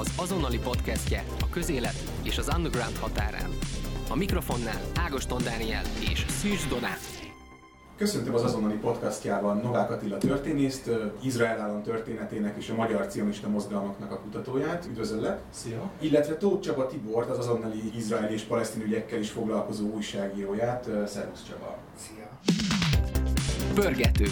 az azonnali podcastje a közélet és az underground határán. A mikrofonnál Ágoston Dániel és Szűcs Donát. Köszöntöm az azonnali podcastjában Novák Attila történészt, Izrael állam történetének és a magyar cionista mozgalmaknak a kutatóját. Üdvözöllek! Szia! Illetve Tóth Csaba Tibort, az azonnali izraeli és palesztin ügyekkel is foglalkozó újságíróját. Szervusz Csaba! Szia! Pörgető.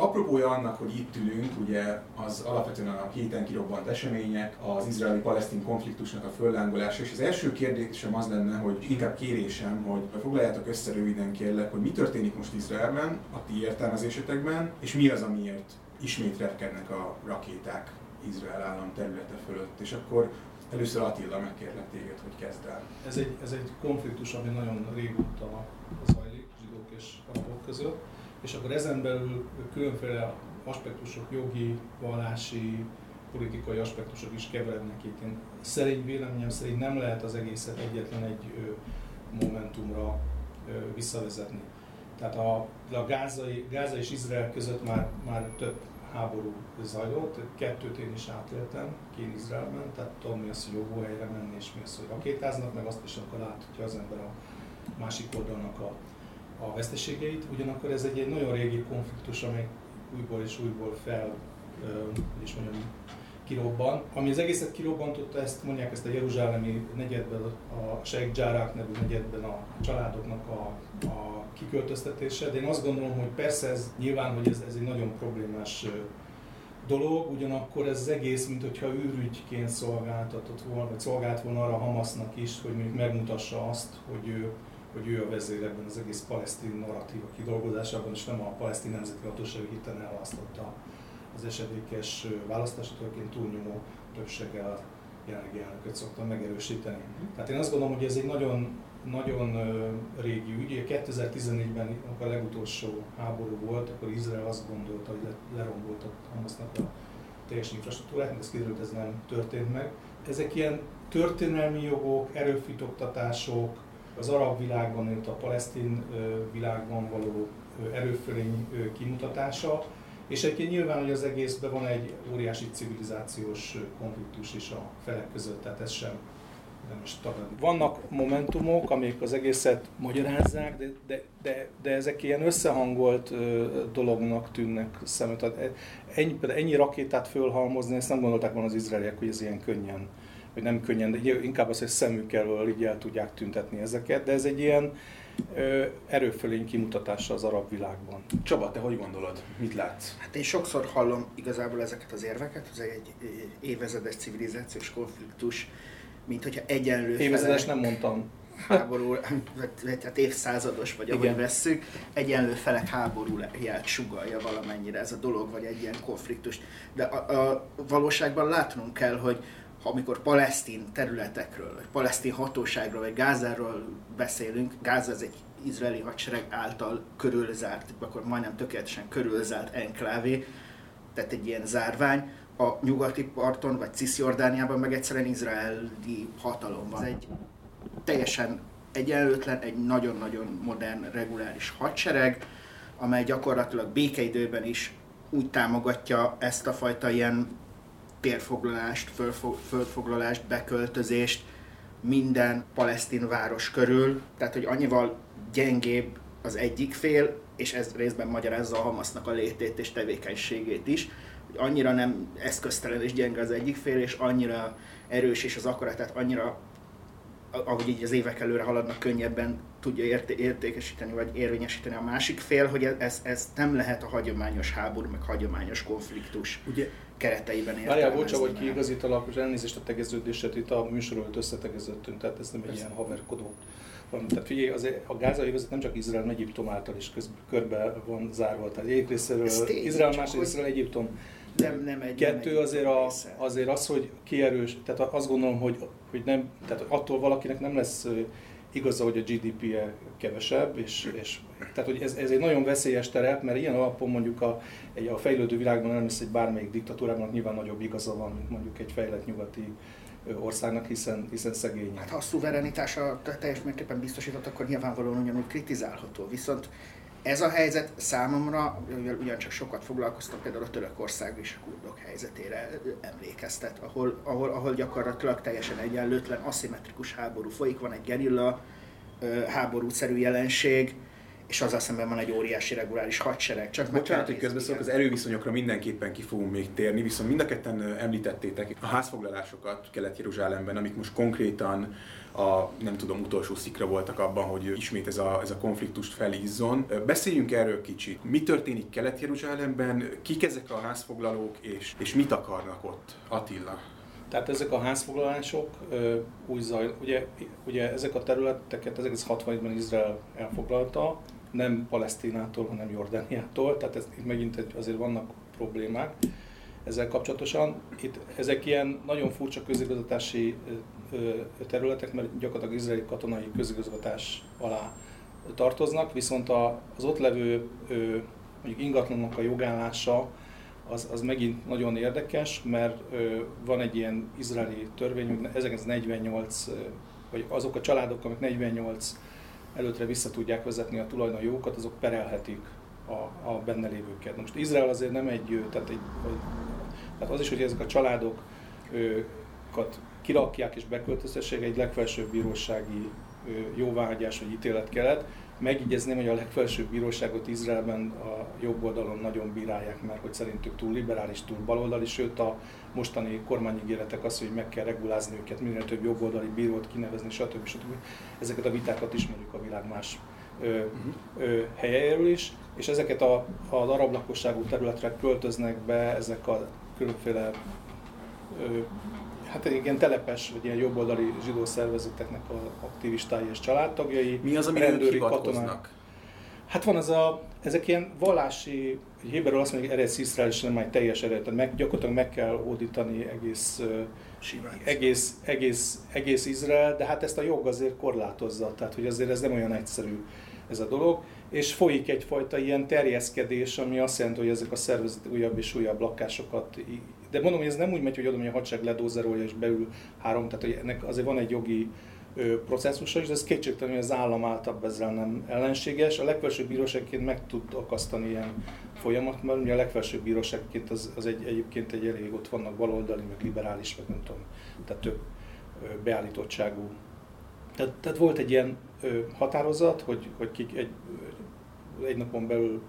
Apropója annak, hogy itt ülünk, ugye az alapvetően a héten kirobbant események, az izraeli-palesztin konfliktusnak a föllángolása, és az első kérdésem az lenne, hogy inkább kérésem, hogy foglaljátok össze röviden kérlek, hogy mi történik most Izraelben, a ti értelmezésetekben, és mi az, amiért ismét repkednek a rakéták Izrael állam területe fölött. És akkor először Attila megkérlek téged, hogy kezd el. Ez egy, ez egy konfliktus, ami nagyon régóta zajlik zsidók és arabok között és akkor ezen belül különféle aspektusok, jogi, vallási, politikai aspektusok is keverednek itt. Én szerint véleményem szerint nem lehet az egészet egyetlen egy momentumra visszavezetni. Tehát a, a gázai, Gáza és Izrael között már, már több háború zajlott, kettőt én is átéltem kén Izraelben, tehát tudom mi az, hogy jó helyre menni, és mi az, hogy rakétáznak, meg azt is akkor láthatja az ember a másik oldalnak a a veszteségeit, ugyanakkor ez egy, egy nagyon régi konfliktus, amely újból és újból fel, is mondjam, kirobban. Ami az egészet kirobbantotta, ezt mondják ezt a Jeruzsálemi negyedben, a Sheikh Jarrah nevű negyedben a családoknak a, a kiköltöztetése, de én azt gondolom, hogy persze ez nyilván, hogy ez, ez egy nagyon problémás dolog, ugyanakkor ez az egész, mint hogyha űrügyként szolgáltatott volna, vagy szolgált volna arra Hamasnak is, hogy mondjuk megmutassa azt, hogy ő hogy ő a vezér ebben az egész palesztin narratíva kidolgozásában, és nem a palesztin nemzeti hatóság hirtelen elválasztotta az esedékes választást, tulajdonképpen túlnyomó többséggel jelenlegi elnököt szoktam megerősíteni. Tehát én azt gondolom, hogy ez egy nagyon, nagyon régi ügy. 2014-ben, amikor a legutolsó háború volt, akkor Izrael azt gondolta, hogy lerombolt a Hamasnak a teljes infrastruktúrát, ez kiderült, ez nem történt meg. Ezek ilyen történelmi jogok, erőfitoktatások, az arab világban, illetve a palesztin világban való erőfölény kimutatása, és egyébként nyilván, hogy az egészben van egy óriási civilizációs konfliktus is a felek között, tehát ez sem nem is tagadni. Vannak momentumok, amik az egészet magyarázzák, de, de, de, de ezek ilyen összehangolt ö, dolognak tűnnek szemet. Ennyi, ennyi rakétát fölhalmozni, ezt nem gondolták volna az izraeliek, hogy ez ilyen könnyen hogy nem könnyen, de inkább az, hogy szemükkel így el tudják tüntetni ezeket, de ez egy ilyen ö, erőfölény kimutatása az arab világban. Csaba, te hogy gondolod? Mit látsz? Hát én sokszor hallom igazából ezeket az érveket, ez egy évezedes civilizációs konfliktus, mint hogyha egyenlő Évezedes nem mondtam. Háború, tehát évszázados vagy ahogy Igen. vesszük, egyenlő felek háborúját sugalja valamennyire ez a dolog, vagy egy ilyen konfliktus. De a, a valóságban látnunk kell, hogy amikor palesztin területekről, vagy palesztin hatóságról, vagy Gázáról beszélünk, Gáza az egy izraeli hadsereg által körülzárt, akkor majdnem tökéletesen körülzárt enklávé, tehát egy ilyen zárvány, a nyugati parton, vagy Cisjordániában meg egyszerűen izraeli hatalom van. Ez egy teljesen egyenlőtlen, egy nagyon-nagyon modern, reguláris hadsereg, amely gyakorlatilag békeidőben is úgy támogatja ezt a fajta ilyen térfoglalást, földfoglalást, beköltözést minden palesztin város körül. Tehát, hogy annyival gyengébb az egyik fél, és ez részben magyarázza a Hamasznak a létét és tevékenységét is, hogy annyira nem eszköztelen és gyenge az egyik fél, és annyira erős és az akaratát annyira ahogy így az évek előre haladnak, könnyebben tudja érté- értékesíteni vagy érvényesíteni a másik fél, hogy ez, ez nem lehet a hagyományos háború, meg hagyományos konfliktus Ugye, kereteiben értelmezni. Várjál, bocsánat, hogy kiigazítalak, és elnézést a tegeződéset, itt a műsor előtt összetegeződtünk, tehát ez nem egy ilyen haverkodó van. Tehát figyelj, az, a Gáza övezet nem csak Izrael, hanem Egyiptom által is köz, körbe van zárva. Tehát egyik részéről Izrael, másik részéről Egyiptom. Nem, nem egy, Kettő nem azért, a, azért az, hogy kierős, tehát azt gondolom, hogy, hogy nem, tehát attól valakinek nem lesz igaza, hogy a GDP-je kevesebb, és, és tehát hogy ez, ez egy nagyon veszélyes terep, mert ilyen alapon mondjuk a, egy, a fejlődő világban nem lesz egy bármelyik diktatúrában nyilván nagyobb igaza van, mint mondjuk egy fejlett nyugati országnak, hiszen, hiszen szegény. Hát ha a szuverenitása teljes mértékben biztosított, akkor nyilvánvalóan ugyanúgy kritizálható. Viszont ez a helyzet számomra, ugyancsak sokat foglalkoztam, például a Törökország és a kurdok helyzetére emlékeztet, ahol, ahol, ahol gyakorlatilag teljesen egyenlőtlen, aszimmetrikus háború folyik, van egy gerilla háborúszerű jelenség, és azzal szemben van egy óriási reguláris hadsereg. Csak Bocsánat, hogy közbeszólok, az erőviszonyokra mindenképpen ki fogunk még térni, viszont mind a ketten említettétek a házfoglalásokat Kelet-Jeruzsálemben, amik most konkrétan a nem tudom, utolsó szikra voltak abban, hogy ismét ez a, ez a konfliktust felízzon. Beszéljünk erről kicsit. Mi történik Kelet-Jeruzsálemben, kik ezek a házfoglalók, és, és mit akarnak ott? Attila. Tehát ezek a házfoglalások új zaj, ugye, ugye ezek a területeket 1960-ban Izrael elfoglalta, nem Palesztinától, hanem Jordániától, tehát ez, itt megint azért vannak problémák ezzel kapcsolatosan. Itt ezek ilyen nagyon furcsa közigazgatási területek, mert gyakorlatilag izraeli katonai közigazgatás alá tartoznak, viszont az ott levő mondjuk ingatlanok a jogállása az, az megint nagyon érdekes, mert van egy ilyen izraeli törvény, hogy 1948, vagy azok a családok, amik 48 előtre vissza tudják vezetni a tulajdonjogokat, azok perelhetik a, a benne lévőket. Most Izrael azért nem egy, tehát, egy, tehát az is, hogy ezek a családokat kirakják és beköltöztessék, egy legfelsőbb bírósági jóváhagyás vagy ítélet kellett. Megjegyezném, hogy a legfelsőbb bíróságot Izraelben a jobb oldalon nagyon bírálják, mert hogy szerintük túl liberális, túl baloldali, sőt a mostani kormányígéretek az, hogy meg kell regulázni őket, minél több jobboldali bírót kinevezni, stb. stb. Ezeket a vitákat ismerjük a világ más ö, ö, helyeiről is, és ezeket a, az arab lakosságú területre költöznek be ezek a különféle ö, hát igen, telepes, vagy ilyen jobboldali zsidó szervezeteknek a aktivistái és családtagjai. Mi az, ami rendőri katonák? Hát van az a, ezek ilyen vallási, Héberről azt mondjuk eredsz Iszrael, és nem egy teljes eredet, meg, gyakorlatilag meg kell hódítani egész, egész, egész, egész Izrael, de hát ezt a jog azért korlátozza, tehát hogy azért ez nem olyan egyszerű ez a dolog, és folyik egyfajta ilyen terjeszkedés, ami azt jelenti, hogy ezek a szervezetek újabb és újabb lakásokat de mondom, hogy ez nem úgy megy, hogy oda, hogy a hadsereg ledózerolja és beül három, tehát hogy ennek azért van egy jogi processzusa de ez kétségtelen, hogy az állam által ezzel nem ellenséges. A legfelsőbb bíróságként meg tud akasztani ilyen folyamat, mert ugye a legfelsőbb bíróságként az, az egy, egyébként egy elég, ott vannak baloldali, meg liberális, meg nem tudom, tehát több beállítottságú. Tehát, tehát volt egy ilyen határozat, hogy, hogy kik egy, egy napon belül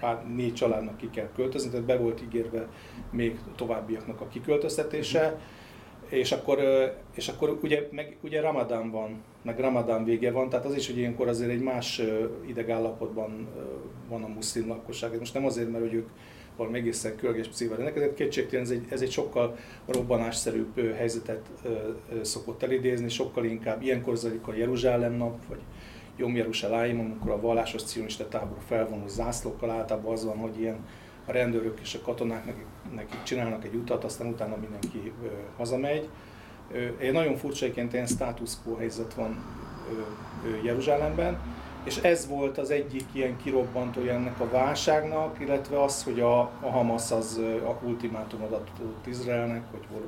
pár, négy családnak ki kell költözni, tehát be volt ígérve még továbbiaknak a kiköltöztetése, és akkor, és akkor ugye, meg, ugye Ramadán van, meg Ramadán vége van, tehát az is, hogy ilyenkor azért egy más idegállapotban van a muszlim lakosság. Most nem azért, mert hogy ők valami egészen kölgés pszível rendelkezik, kétségtelen ez egy, ez egy sokkal robbanásszerűbb helyzetet szokott elidézni, sokkal inkább ilyenkor zajlik a Jeruzsálem nap, vagy Jom Jeruzsálim, amikor a vallásos cionista tábor felvonul zászlókkal, általában az van, hogy ilyen a rendőrök és a katonák nekik, nekik csinálnak egy utat, aztán utána mindenki ö, hazamegy. Ö, egy nagyon furcsaként ilyen status quo helyzet van ö, ö, Jeruzsálemben, és ez volt az egyik ilyen kirobbantója ennek a válságnak, illetve az, hogy a, a Hamas az a ultimátumot adott Izraelnek, hogy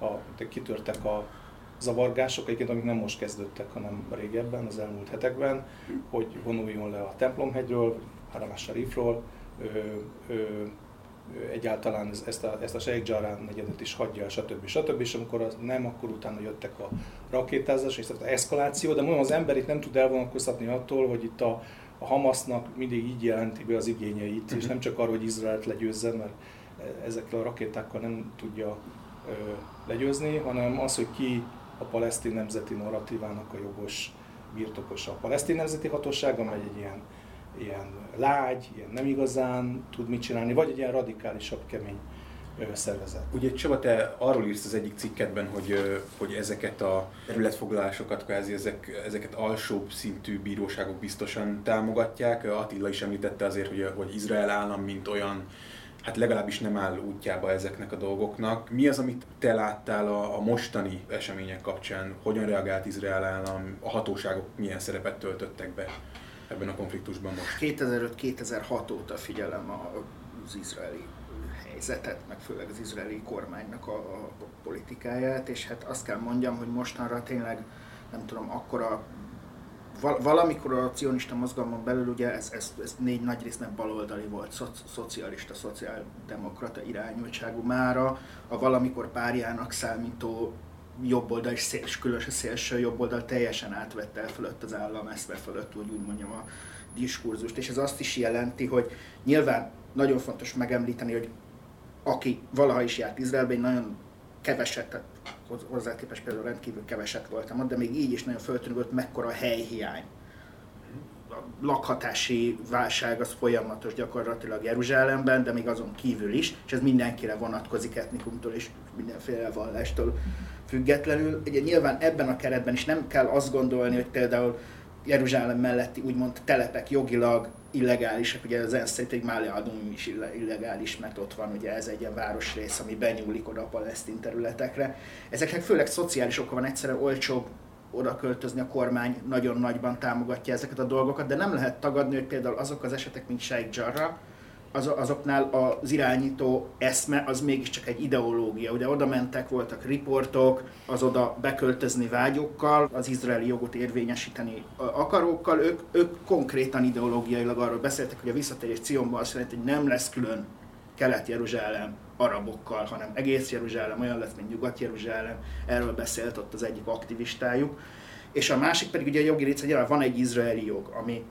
a, kitörtek a zavargások, egyébként amik nem most kezdődtek, hanem régebben, az elmúlt hetekben, hogy vonuljon le a templomhegyről, Haram Sharifról, egyáltalán ezt a, ezt a Sheikh Jarrah negyedet is hagyja, stb. stb. És amikor az nem, akkor utána jöttek a rakétázás és az eszkaláció, de mondom, az ember itt nem tud elvonatkoztatni attól, hogy itt a, a Hamasnak mindig így jelenti be az igényeit, uh-huh. és mhm. nem csak arról, hogy Izraelt legyőzze, mert ezekkel a rakétákkal nem tudja ö, legyőzni, hanem az, hogy ki a palesztin nemzeti narratívának a jogos birtokosa. A palesztin nemzeti hatóság, amely egy ilyen, ilyen lágy, ilyen nem igazán tud mit csinálni, vagy egy ilyen radikálisabb, kemény szervezet. Ugye Csaba, te arról írsz az egyik cikketben, hogy, hogy ezeket a területfoglalásokat, kvázi ezek, ezeket alsóbb szintű bíróságok biztosan támogatják. Attila is említette azért, hogy, hogy Izrael állam, mint olyan hát legalábbis nem áll útjába ezeknek a dolgoknak. Mi az, amit te láttál a, a mostani események kapcsán? Hogyan reagált Izrael állam? A hatóságok milyen szerepet töltöttek be ebben a konfliktusban most? 2005-2006 óta figyelem az izraeli helyzetet, meg főleg az izraeli kormánynak a, a politikáját, és hát azt kell mondjam, hogy mostanra tényleg nem tudom, akkora valamikor a cionista mozgalmon belül ugye ez, ez, ez négy nagy résznek baloldali volt, szoci, szocialista, szociáldemokrata irányultságú mára, a valamikor párjának számító jobboldal és széls, különösen szélső jobboldal teljesen átvette el fölött az állam eszme fölött, úgy, úgy mondjam a diskurzust, és ez azt is jelenti, hogy nyilván nagyon fontos megemlíteni, hogy aki valaha is járt Izraelben, nagyon keveset, tehát hozzá képest például rendkívül keveset voltam ott, de még így is nagyon föltűnő volt, mekkora a helyhiány. A lakhatási válság az folyamatos gyakorlatilag Jeruzsálemben, de még azon kívül is, és ez mindenkire vonatkozik etnikumtól és mindenféle vallástól függetlenül. Ugye nyilván ebben a keretben is nem kell azt gondolni, hogy például Jeruzsálem melletti úgymond telepek jogilag illegálisak, ugye az ENSZ egy Máleadum is illegális, mert ott van ugye ez egy ilyen városrész, ami benyúlik oda a palesztin területekre. Ezeknek főleg szociális oka van, egyszerűen olcsóbb oda költözni, a kormány nagyon nagyban támogatja ezeket a dolgokat, de nem lehet tagadni, hogy például azok az esetek, mint Sheikh Jarrah, az, azoknál az irányító eszme az mégiscsak egy ideológia. Ugye oda mentek, voltak riportok, az oda beköltözni vágyokkal, az izraeli jogot érvényesíteni akarókkal, ők, ők konkrétan ideológiailag arról beszéltek, hogy a visszatérés Cionban azt jelenti, hogy nem lesz külön Kelet-Jeruzsálem arabokkal, hanem egész Jeruzsálem olyan lesz, mint Nyugat-Jeruzsálem. Erről beszélt ott az egyik aktivistájuk. És a másik pedig ugye a jogi rész, van egy izraeli jog, ami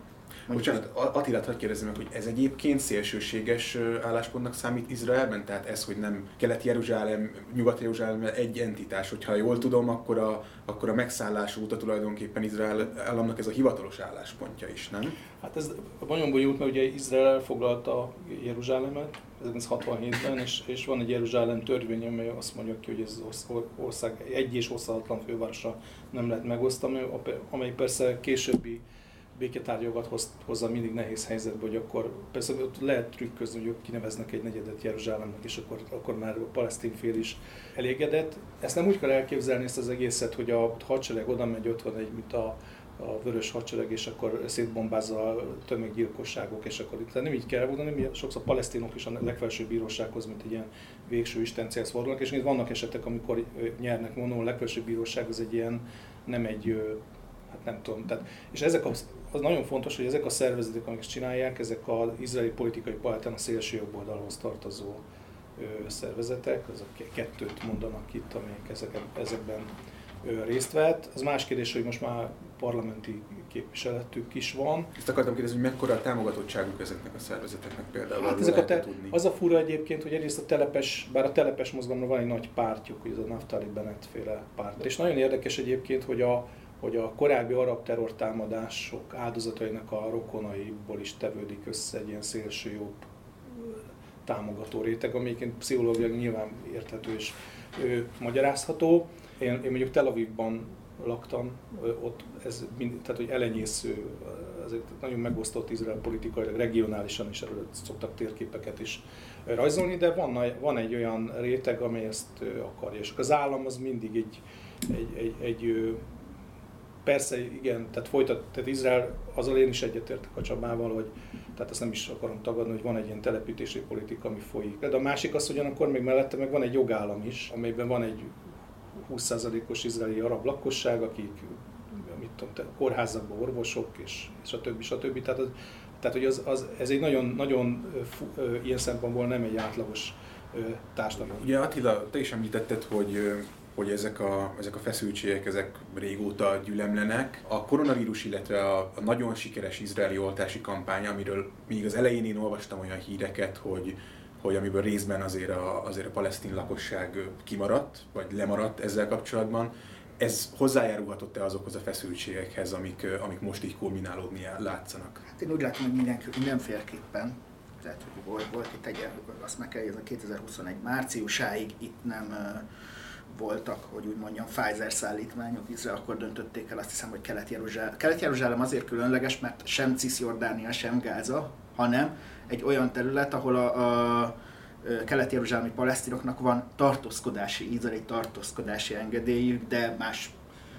Bocsánat, Attilát hadd kérdezem meg, hogy ez egyébként szélsőséges álláspontnak számít Izraelben? Tehát ez, hogy nem Kelet-Jeruzsálem, Nyugat-Jeruzsálem egy entitás, hogyha jól tudom, akkor a, akkor a megszállás óta tulajdonképpen Izrael államnak ez a hivatalos álláspontja is, nem? Hát ez nagyon bonyolult, mert ugye Izrael foglalta Jeruzsálemet 1967-ben, és, és van egy Jeruzsálem törvény, amely azt mondja ki, hogy ez az ország egy és oszthatatlan fővárosa nem lehet megosztani, amely persze későbbi béketárgyokat hoz, hozza mindig nehéz helyzetbe, hogy akkor persze ott lehet trükközni, hogy kineveznek egy negyedet Jeruzsálemnek, és akkor, akkor már a palesztin fél is elégedett. Ezt nem úgy kell elképzelni ezt az egészet, hogy a hadsereg oda megy, ott van egy, mint a, a vörös hadsereg, és akkor szétbombázza a tömeggyilkosságok, és akkor itt nem így kell mondani, mi sokszor palesztinok is a legfelsőbb bírósághoz, mint egy ilyen végső istenciához fordulnak, és itt vannak esetek, amikor nyernek, mondom, a legfelsőbb bíróság az egy ilyen, nem egy hát nem tudom, tehát, és ezek a az nagyon fontos, hogy ezek a szervezetek, amik csinálják, ezek az izraeli politikai palettán a szélső jobb oldalhoz tartozó szervezetek, azok kettőt mondanak itt, amelyek ezeken, ezekben részt vett. Az más kérdés, hogy most már parlamenti képviseletük is van. Ezt akartam kérdezni, hogy mekkora a támogatottságuk ezeknek a szervezeteknek például? Hát ezek a te, az a fura egyébként, hogy egyrészt a telepes, bár a telepes mozgalomban van egy nagy pártjuk, hogy ez a Naftali Bennett féle párt. És nagyon érdekes egyébként, hogy a, hogy a korábbi arab terrortámadások áldozatainak a rokonaiból is tevődik össze egy ilyen szélső jobb támogató réteg, amelyiként pszichológiai nyilván érthető és ő, magyarázható. Én, én mondjuk Tel Avivban laktam, ott ez mind, tehát hogy elenyésző, ez egy nagyon megosztott Izrael politikailag, regionálisan is erről szoktak térképeket is rajzolni, de van, van egy olyan réteg, amely ezt akarja. És az állam az mindig egy, egy, egy, egy Persze, igen, tehát folytat, tehát Izrael, azzal én is egyetértek a Csabával, hogy tehát ezt nem is akarom tagadni, hogy van egy ilyen telepítési politika, ami folyik. De a másik az, hogy akkor még mellette meg van egy jogállam is, amelyben van egy 20%-os izraeli arab lakosság, akik mit tudom, kórházakban orvosok, és, és a többi, stb. Tehát, az, tehát hogy az, az, ez egy nagyon, nagyon ilyen szempontból nem egy átlagos társadalom. Ugye Attila, te is említetted, hogy hogy ezek a, ezek a feszültségek ezek régóta gyülemlenek. A koronavírus, illetve a, a nagyon sikeres izraeli oltási kampány, amiről még az elején én olvastam olyan híreket, hogy, hogy amiből részben azért a, azért a palesztin lakosság kimaradt, vagy lemaradt ezzel kapcsolatban, ez hozzájárulhatott-e azokhoz a feszültségekhez, amik, amik most így kulminálódni látszanak? Hát én úgy látom, hogy minden, mindenféleképpen. Tehát hogy volt, volt itt egy, azt meg kell, ez a 2021 márciusáig itt nem voltak, hogy úgy mondjam, Pfizer szállítmányok, Izrael akkor döntötték el, azt hiszem, hogy Kelet-Jeruzsálem. Kelet-Jeruzsálem azért különleges, mert sem Cisjordánia, sem Gáza, hanem egy olyan terület, ahol a, a kelet-jeruzsálemi palesztinoknak van tartózkodási, izraeli tartózkodási engedélyük, de más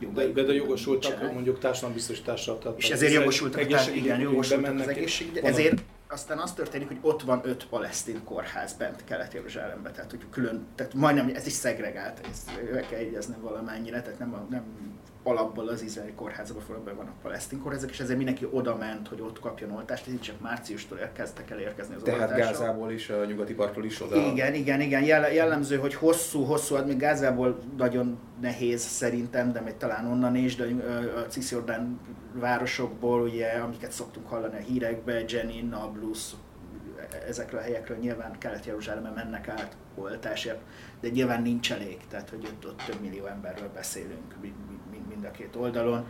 jogai. De, de jogosultak, mondjuk társadalombiztosítással. És ezért jogosultak, tehát, igen, jogosultak az egészség, ezért aztán az történik, hogy ott van öt palesztin kórház bent Kelet-Jeruzsálemben, tehát hogy külön, tehát majdnem ez is szegregált, ezt meg kell valamennyire, tehát nem, nem alapból az izraeli kórházakban van a palesztin kórházak, és ezért mindenki oda ment, hogy ott kapjon oltást, így csak márciustól kezdtek el érkezni az Tehát oltások. Gázából is, a nyugati partról is oda. Igen, igen, igen. Jellemző, hogy hosszú, hosszú, hát még Gázából nagyon nehéz szerintem, de még talán onnan is, de a Cisjordán városokból, ugye, amiket szoktunk hallani a hírekbe, Jenin, Nablus, ezekről a helyekről nyilván Kelet-Jeruzsálemben mennek át oltásért, de nyilván nincs elég, tehát hogy ott, ott több millió emberről beszélünk mind a két oldalon,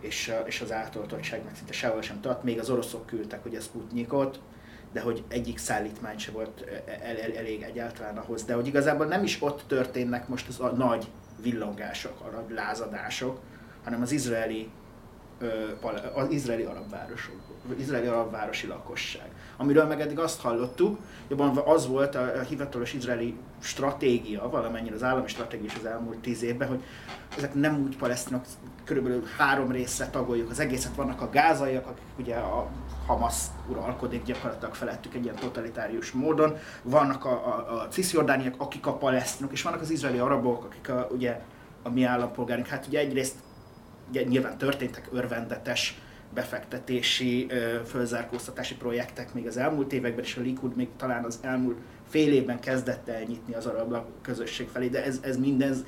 és, és az átoltottság meg szinte sehol sem tart. Még az oroszok küldtek ugye Sputnikot, de hogy egyik szállítmány se volt el, el, elég egyáltalán ahhoz, de hogy igazából nem is ott történnek most az a nagy villongások, a nagy lázadások, hanem az izraeli az izraeli arab városok, izraeli arab városi lakosság. Amiről meg eddig azt hallottuk, jobban az volt a, hivatalos izraeli stratégia, valamennyire az állami stratégia is az elmúlt tíz évben, hogy ezek nem úgy palesztinok, körülbelül három részre tagoljuk az egészet. Vannak a gázaiak, akik ugye a Hamas uralkodik gyakorlatilag felettük egy ilyen totalitárius módon, vannak a, a, a cisjordániak, akik a palesztinok, és vannak az izraeli arabok, akik a, ugye a mi állampolgárunk. Hát ugye egyrészt nyilván történtek örvendetes befektetési, fölzárkóztatási projektek még az elmúlt években, és a Likud még talán az elmúlt fél évben kezdett el nyitni az arab közösség felé, de ez, ez mindez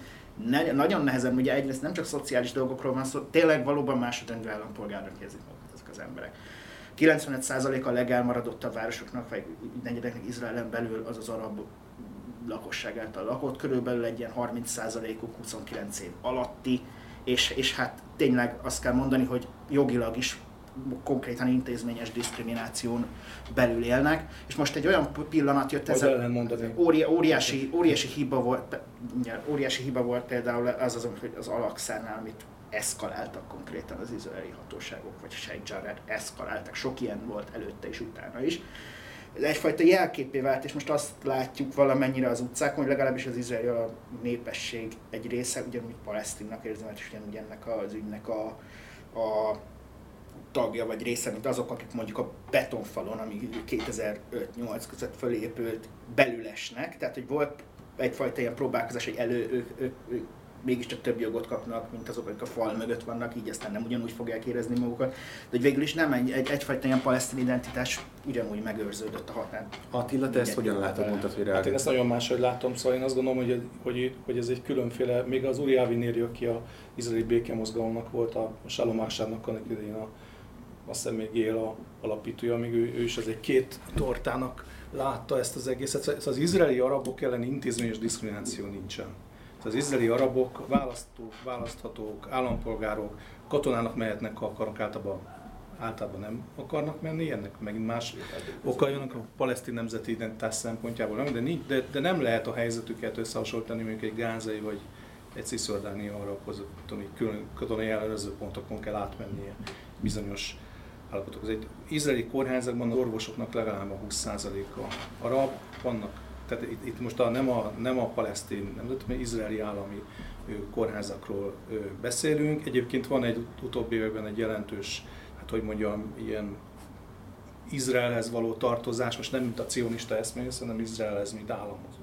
ne, nagyon nehezen, ugye egyrészt nem csak szociális dolgokról van szó, tényleg valóban másodrendű állampolgárnak érzik magukat ezek az emberek. 95% a legelmaradottabb városoknak, vagy negyedeknek Izraelen belül az az arab lakosság által lakott, körülbelül egy ilyen 30%-uk 29 év alatti, és, és hát tényleg azt kell mondani, hogy jogilag is konkrétan intézményes diszkrimináción belül élnek, és most egy olyan pillanat jött ez óri, óriási, óriási, hiba volt, óriási hiba volt például az az, hogy az Alakszánál, amit eszkaláltak konkrétan az izraeli hatóságok, vagy Sheikh Jarrah eszkaláltak, sok ilyen volt előtte és utána is. Egyfajta jelképé vált, és most azt látjuk valamennyire az utcákon, hogy legalábbis az izraeli a népesség egy része ugyanúgy palesztinnak érzi, és ugyanúgy ennek az ügynek a, a tagja vagy része, mint azok, akik mondjuk a betonfalon, ami 2005-8 között fölépült, belülesnek. Tehát, hogy volt egyfajta ilyen próbálkozás, hogy elő, ők, ők, ők mégiscsak több jogot kapnak, mint azok, akik a fal mögött vannak, így aztán nem ugyanúgy fogják érezni magukat. De hogy végül is nem egy, egy egyfajta ilyen palesztin identitás ugyanúgy megőrződött a határ. Attila, te ezt hogyan látod, mondtad, hogy Hát én ezt nagyon máshogy látom, szóval én azt gondolom, hogy, hogy, hogy ez egy különféle, még az Uri Avinéri, aki a izraeli békemozgalomnak volt, a Shalom Ásárnak a idején a azt hiszem még él a alapítója, még ő, ő is az egy két tortának látta ezt az egészet. Szóval az izraeli arabok ellen intézményes diszkrimináció nincsen. Az izraeli arabok választók, választhatók, állampolgárok, katonának mehetnek, ha akarnak, általában, általában nem akarnak menni, ennek megint más okai vannak a palesztin nemzeti identitás szempontjából, nem, de, nincs, de, de, nem lehet a helyzetüket összehasonlítani mondjuk egy gázai vagy egy cisziordáni arabhoz, hogy külön katonai ellenőrző pontokon kell átmennie bizonyos állapotok. Az egy izraeli kórházakban az orvosoknak legalább a 20%-a arab, vannak, tehát itt, itt most a, nem, a, nem a palesztin nemzet, hanem izraeli állami kórházakról beszélünk. Egyébként van egy utóbbi években egy jelentős, hát hogy mondjam, ilyen Izraelhez való tartozás, most nem mint a cionista eszmény, hanem Izraelhez, mint államhoz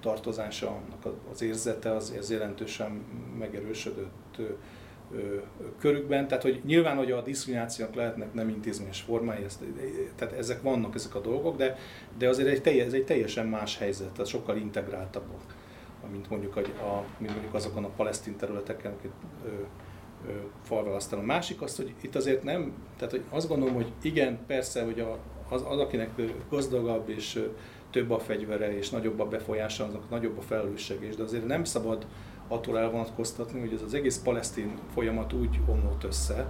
tartozása, annak az érzete az, az jelentősen megerősödött körükben, tehát hogy nyilván, hogy a diszkriminációnak lehetnek nem intézményes formái, ezt, tehát ezek vannak ezek a dolgok, de, de azért egy ez egy teljesen más helyzet, tehát sokkal integráltabbak, mint mondjuk, a, a, mint mondjuk azokon a palesztin területeken, akik falval aztán a másik az, hogy itt azért nem, tehát hogy azt gondolom, hogy igen, persze, hogy a, az, az, akinek gazdagabb és több a fegyvere és nagyobb a befolyása, azok nagyobb a felelősség is, de azért nem szabad attól elvonatkoztatni, hogy ez az egész palesztin folyamat úgy omlott össze,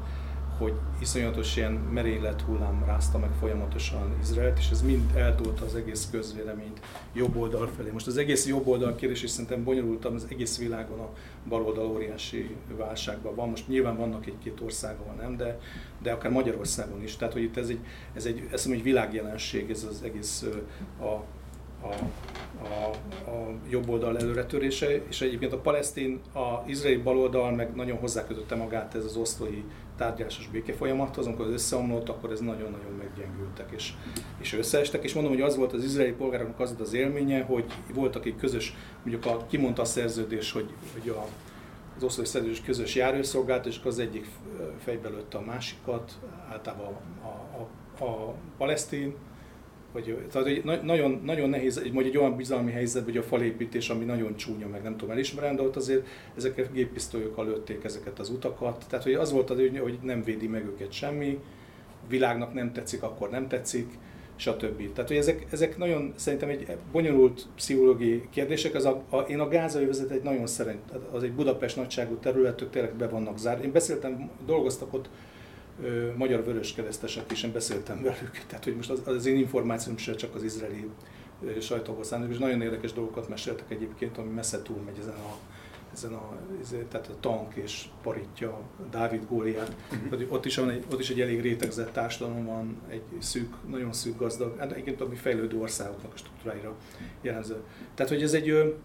hogy iszonyatos ilyen merénylet hullám rázta meg folyamatosan Izraelt, és ez mind eltolta az egész közvéleményt jobb oldal felé. Most az egész jobb oldal kérdés is szerintem bonyolultabb, az egész világon a bal oldal óriási válságban van. Most nyilván vannak egy-két országban, nem, de, de akár Magyarországon is. Tehát, hogy itt ez egy, ez egy, ez egy világjelenség, ez az egész a a, a, a jobb oldal előretörése, és egyébként a palesztin, a izraeli baloldal meg nagyon hozzákötötte magát ez az oszlói tárgyalásos béke folyamathoz, amikor az összeomlott, akkor ez nagyon-nagyon meggyengültek és, és összeestek, és mondom, hogy az volt az izraeli polgároknak az az élménye, hogy volt, akik közös, mondjuk a, kimondta a szerződés, hogy, hogy a, az oszlói szerződés közös járőrszolgált, és az egyik fejbe lőtte a másikat, általában a, a, a, a palesztin, hogy, tehát hogy nagyon, nagyon nehéz, egy, egy olyan bizalmi helyzet, hogy a falépítés, ami nagyon csúnya, meg nem tudom elismerendő, ott azért ezeket géppisztolyokkal lőtték ezeket az utakat. Tehát hogy az volt az, hogy nem védi meg őket semmi, világnak nem tetszik, akkor nem tetszik, stb. Tehát, hogy ezek, ezek nagyon szerintem egy bonyolult pszichológiai kérdések. Az a, a, én a gázai vezet egy nagyon szerint, az egy Budapest nagyságú terület, ők tényleg be vannak zárva. Én beszéltem, dolgoztak ott magyar vöröskeresztesek is, én beszéltem velük. Tehát, hogy most az, az én információm sem csak az izraeli sajtóból származik, és nagyon érdekes dolgokat meséltek egyébként, ami messze túl megy ezen a ezen a, tehát a tank és paritja, Dávid Góliát. Uh-huh. Ott, is van egy, ott is egy elég rétegzett társadalom van, egy szűk, nagyon szűk gazdag, hát egyébként a fejlődő országoknak a struktúráira jellemző. Tehát, hogy ez egy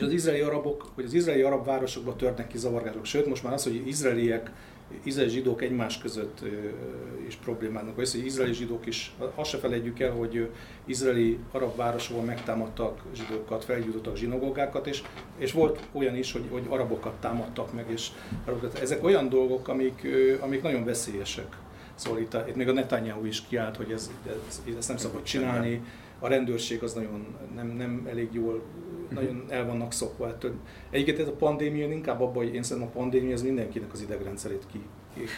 az izraeli arabok, hogy az izraeli arab városokban törnek ki zavargások, sőt most már az, hogy izraeliek izraeli zsidók egymás között is problémának, vagy hogy izraeli zsidók is, azt se felejtjük el, hogy izraeli arab városokban megtámadtak zsidókat, felgyújtottak zsinagógákat, és, és volt olyan is, hogy, hogy arabokat támadtak meg, és arabokat. ezek olyan dolgok, amik, amik nagyon veszélyesek. Szóval itt, itt még a Netanyahu is kiállt, hogy ez, ez, ezt nem szabad csinálni, a rendőrség az nagyon nem, nem elég jól nagyon el vannak szokva ettől. Egyébként ez a pandémia inkább abban, hogy én szerintem a pandémia az mindenkinek az idegrendszerét ki,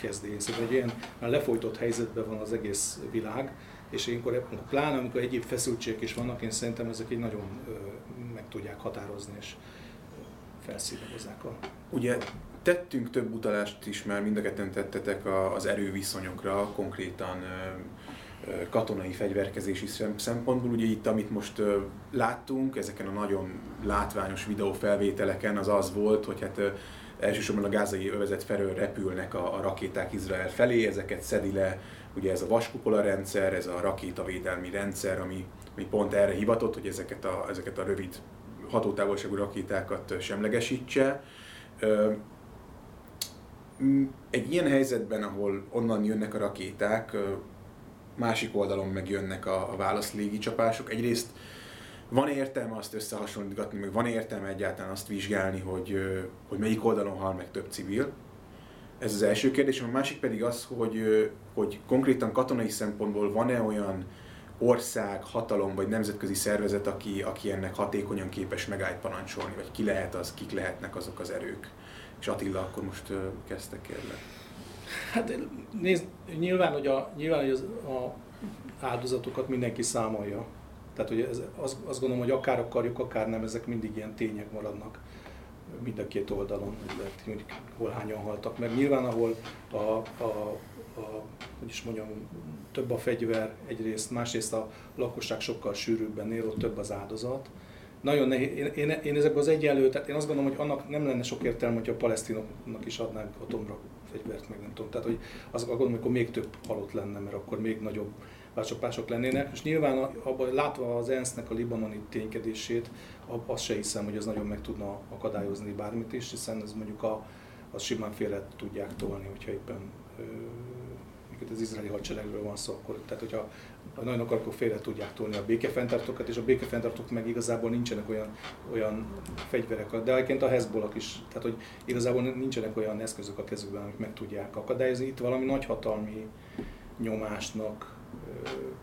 kezdi. Én szerintem egy ilyen már lefolytott helyzetben van az egész világ, és ilyenkor, pláne amikor egyéb feszültségek is vannak, én szerintem ezek így nagyon meg tudják határozni, és felszínegozzák a... Ugye tettünk több utalást is, mert mind a ketten tettetek az erőviszonyokra, konkrétan katonai fegyverkezési szempontból. Ugye itt, amit most láttunk, ezeken a nagyon látványos videófelvételeken az az volt, hogy hát elsősorban a gázai övezet felől repülnek a, a rakéták Izrael felé, ezeket szedi le ugye ez a vaskupola rendszer, ez a rakétavédelmi rendszer, ami, ami pont erre hivatott, hogy ezeket a, ezeket a rövid hatótávolságú rakétákat semlegesítse. Egy ilyen helyzetben, ahol onnan jönnek a rakéták, másik oldalon meg jönnek a, a válasz légicsapások. Egyrészt van értelme azt összehasonlítgatni, meg van értelme egyáltalán azt vizsgálni, hogy, hogy melyik oldalon hal meg több civil. Ez az első kérdés. A másik pedig az, hogy, hogy konkrétan katonai szempontból van-e olyan ország, hatalom vagy nemzetközi szervezet, aki, aki ennek hatékonyan képes megállt parancsolni, vagy ki lehet az, kik lehetnek azok az erők. És Attila, akkor most kezdtek kérlek. Hát nézd, nyilván, hogy, a, nyilván, hogy az, a áldozatokat mindenki számolja. Tehát hogy ez, azt, azt gondolom, hogy akár akarjuk, akár nem, ezek mindig ilyen tények maradnak mind a két oldalon, hogy lehet, hogy hol hányan haltak meg. Nyilván, ahol a, a, a, hogy is mondjam, több a fegyver egyrészt, másrészt a lakosság sokkal sűrűbben él, ott több az áldozat nagyon nehéz. Én, én, én ezekben az egyenlő, tehát én azt gondolom, hogy annak nem lenne sok értelme, hogyha a palesztinoknak is adnánk atomra fegyvert, meg nem tudom. Tehát, hogy az gondolom, hogy akkor még több halott lenne, mert akkor még nagyobb lecsapások lennének. És nyilván abban, látva az ENSZ-nek a libanoni ténykedését, azt se hiszem, hogy az nagyon meg tudna akadályozni bármit is, hiszen ez mondjuk a, az simán félre tudják tolni, hogyha éppen az izraeli hadseregről van szó, akkor, tehát hogyha nagyon akarok, akkor félre tudják tolni a békefenntartókat, és a békefenntartók meg igazából nincsenek olyan, olyan fegyverek, de egyébként a Hezbollah is, tehát hogy igazából nincsenek olyan eszközök a kezükben, amik meg tudják akadályozni. Itt valami nagyhatalmi nyomásnak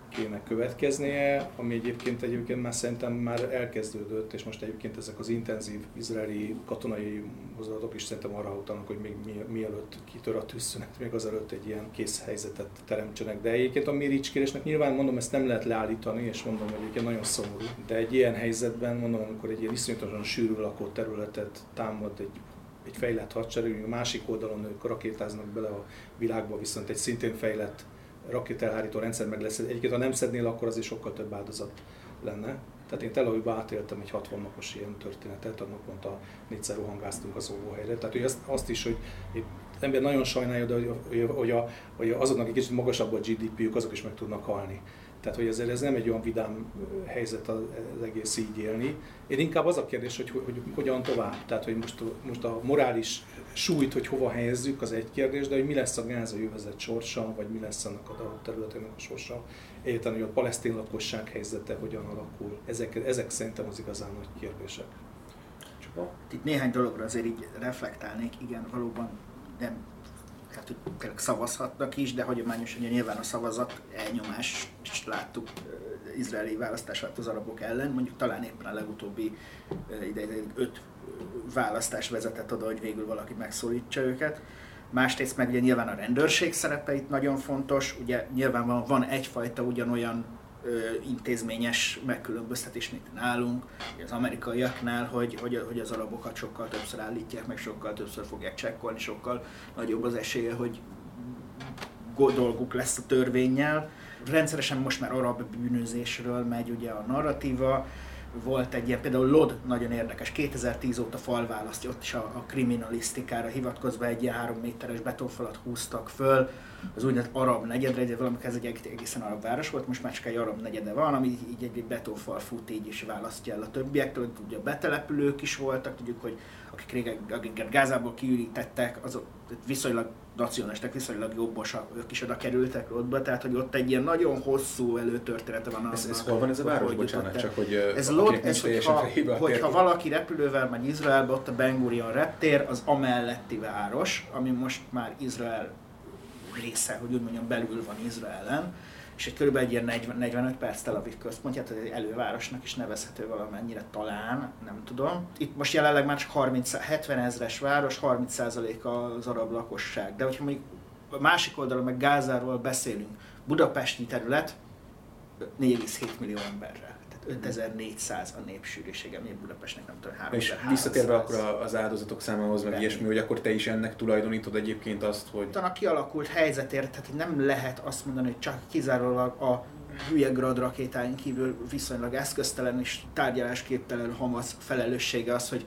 kéne következnie, ami egyébként egyébként már szerintem már elkezdődött, és most egyébként ezek az intenzív izraeli katonai mozdulatok is szerintem arra utalnak, hogy még mielőtt kitör a tűzszünet, még azelőtt egy ilyen kész helyzetet teremtsenek. De egyébként a miricskérésnek nyilván mondom, ezt nem lehet leállítani, és mondom, hogy egyébként nagyon szomorú. De egy ilyen helyzetben, mondom, amikor egy ilyen iszonyatosan sűrű lakott területet támad egy egy fejlett hadsereg, a másik oldalon ők rakétáznak bele a világba, viszont egy szintén fejlett rakételhárító rendszer meg lesz. Egyébként ha nem szednél, akkor azért sokkal több áldozat lenne. Tehát én Tel Avivba átéltem egy 60 napos ilyen történetet, annak mondta, négyszer rohangáztunk az óvóhelyre. Tehát hogy azt, azt is, hogy ember nagyon sajnálja, de hogy, hogy, a, hogy azoknak egy kicsit magasabb a GDP-jük, azok is meg tudnak halni. Tehát, hogy ezért ez nem egy olyan vidám helyzet az egész így élni. Én inkább az a kérdés, hogy, hogy, hogy hogyan tovább. Tehát, hogy most, most a morális súlyt, hogy hova helyezzük, az egy kérdés, de hogy mi lesz a gázai jövezet sorsa, vagy mi lesz annak a területének a sorsa. Egyáltalán, hogy a palesztin lakosság helyzete hogyan alakul. Ezek, ezek szerintem az igazán nagy kérdések. Itt néhány dologra azért így reflektálnék, igen, valóban nem tehát hogy tényleg szavazhatnak is, de hagyományosan ugye nyilván a szavazat elnyomás is láttuk izraeli választás az arabok ellen, mondjuk talán éppen a legutóbbi ide öt választás vezetett oda, hogy végül valaki megszólítsa őket. Másrészt meg ugye nyilván a rendőrség szerepe itt nagyon fontos, ugye nyilván van, van egyfajta ugyanolyan intézményes megkülönböztetés, mint nálunk, az amerikaiaknál, hogy, hogy, hogy az arabokat sokkal többször állítják, meg sokkal többször fogják csekkolni, sokkal nagyobb az esélye, hogy dolguk lesz a törvényel. Rendszeresen most már arab bűnözésről megy ugye a narratíva, volt egy ilyen, például Lod nagyon érdekes, 2010 óta falválasztja, ott is a, a kriminalisztikára hivatkozva egy ilyen három méteres betonfalat húztak föl, az úgynevezett arab negyedre, egy valamikor ez egy egészen arab város volt, most egy arab negyede van, ami így egy betonfal fut, így is választja el a többiektől, ugye betelepülők is voltak, tudjuk, hogy akik régen, akiket Gázából kiürítettek, azok viszonylag nacionalisták, viszonylag jobbosak, ők is oda kerültek ottba, tehát hogy ott egy ilyen nagyon hosszú előtörténete van. Ez, ez hol van ez a város, hogy bocsánat, csak hogy ez Lod, ez, hogyha, hogyha valaki repülővel megy Izraelbe, ott a Ben Gurion reptér, az amelletti város, ami most már Izrael része, hogy úgy mondjam, belül van Izraelen, és egy körülbelül egy ilyen 40, 45 perc Tel Aviv központját, egy elővárosnak is nevezhető valamennyire talán, nem tudom. Itt most jelenleg már csak 30, 70 ezres város, 30% az arab lakosság, de hogyha mondjuk a másik oldalon meg Gázáról beszélünk, budapesti terület 4,7 millió emberrel. 5400 a népsűrűsége, mi Budapestnek nem tudom, 3300. És visszatérve akkor az áldozatok számához, meg ilyesmi, hogy akkor te is ennek tulajdonítod egyébként azt, hogy... A kialakult helyzetért, tehát nem lehet azt mondani, hogy csak kizárólag a hülye grad rakétáink kívül viszonylag eszköztelen és tárgyalásképtelen Hamas felelőssége az, hogy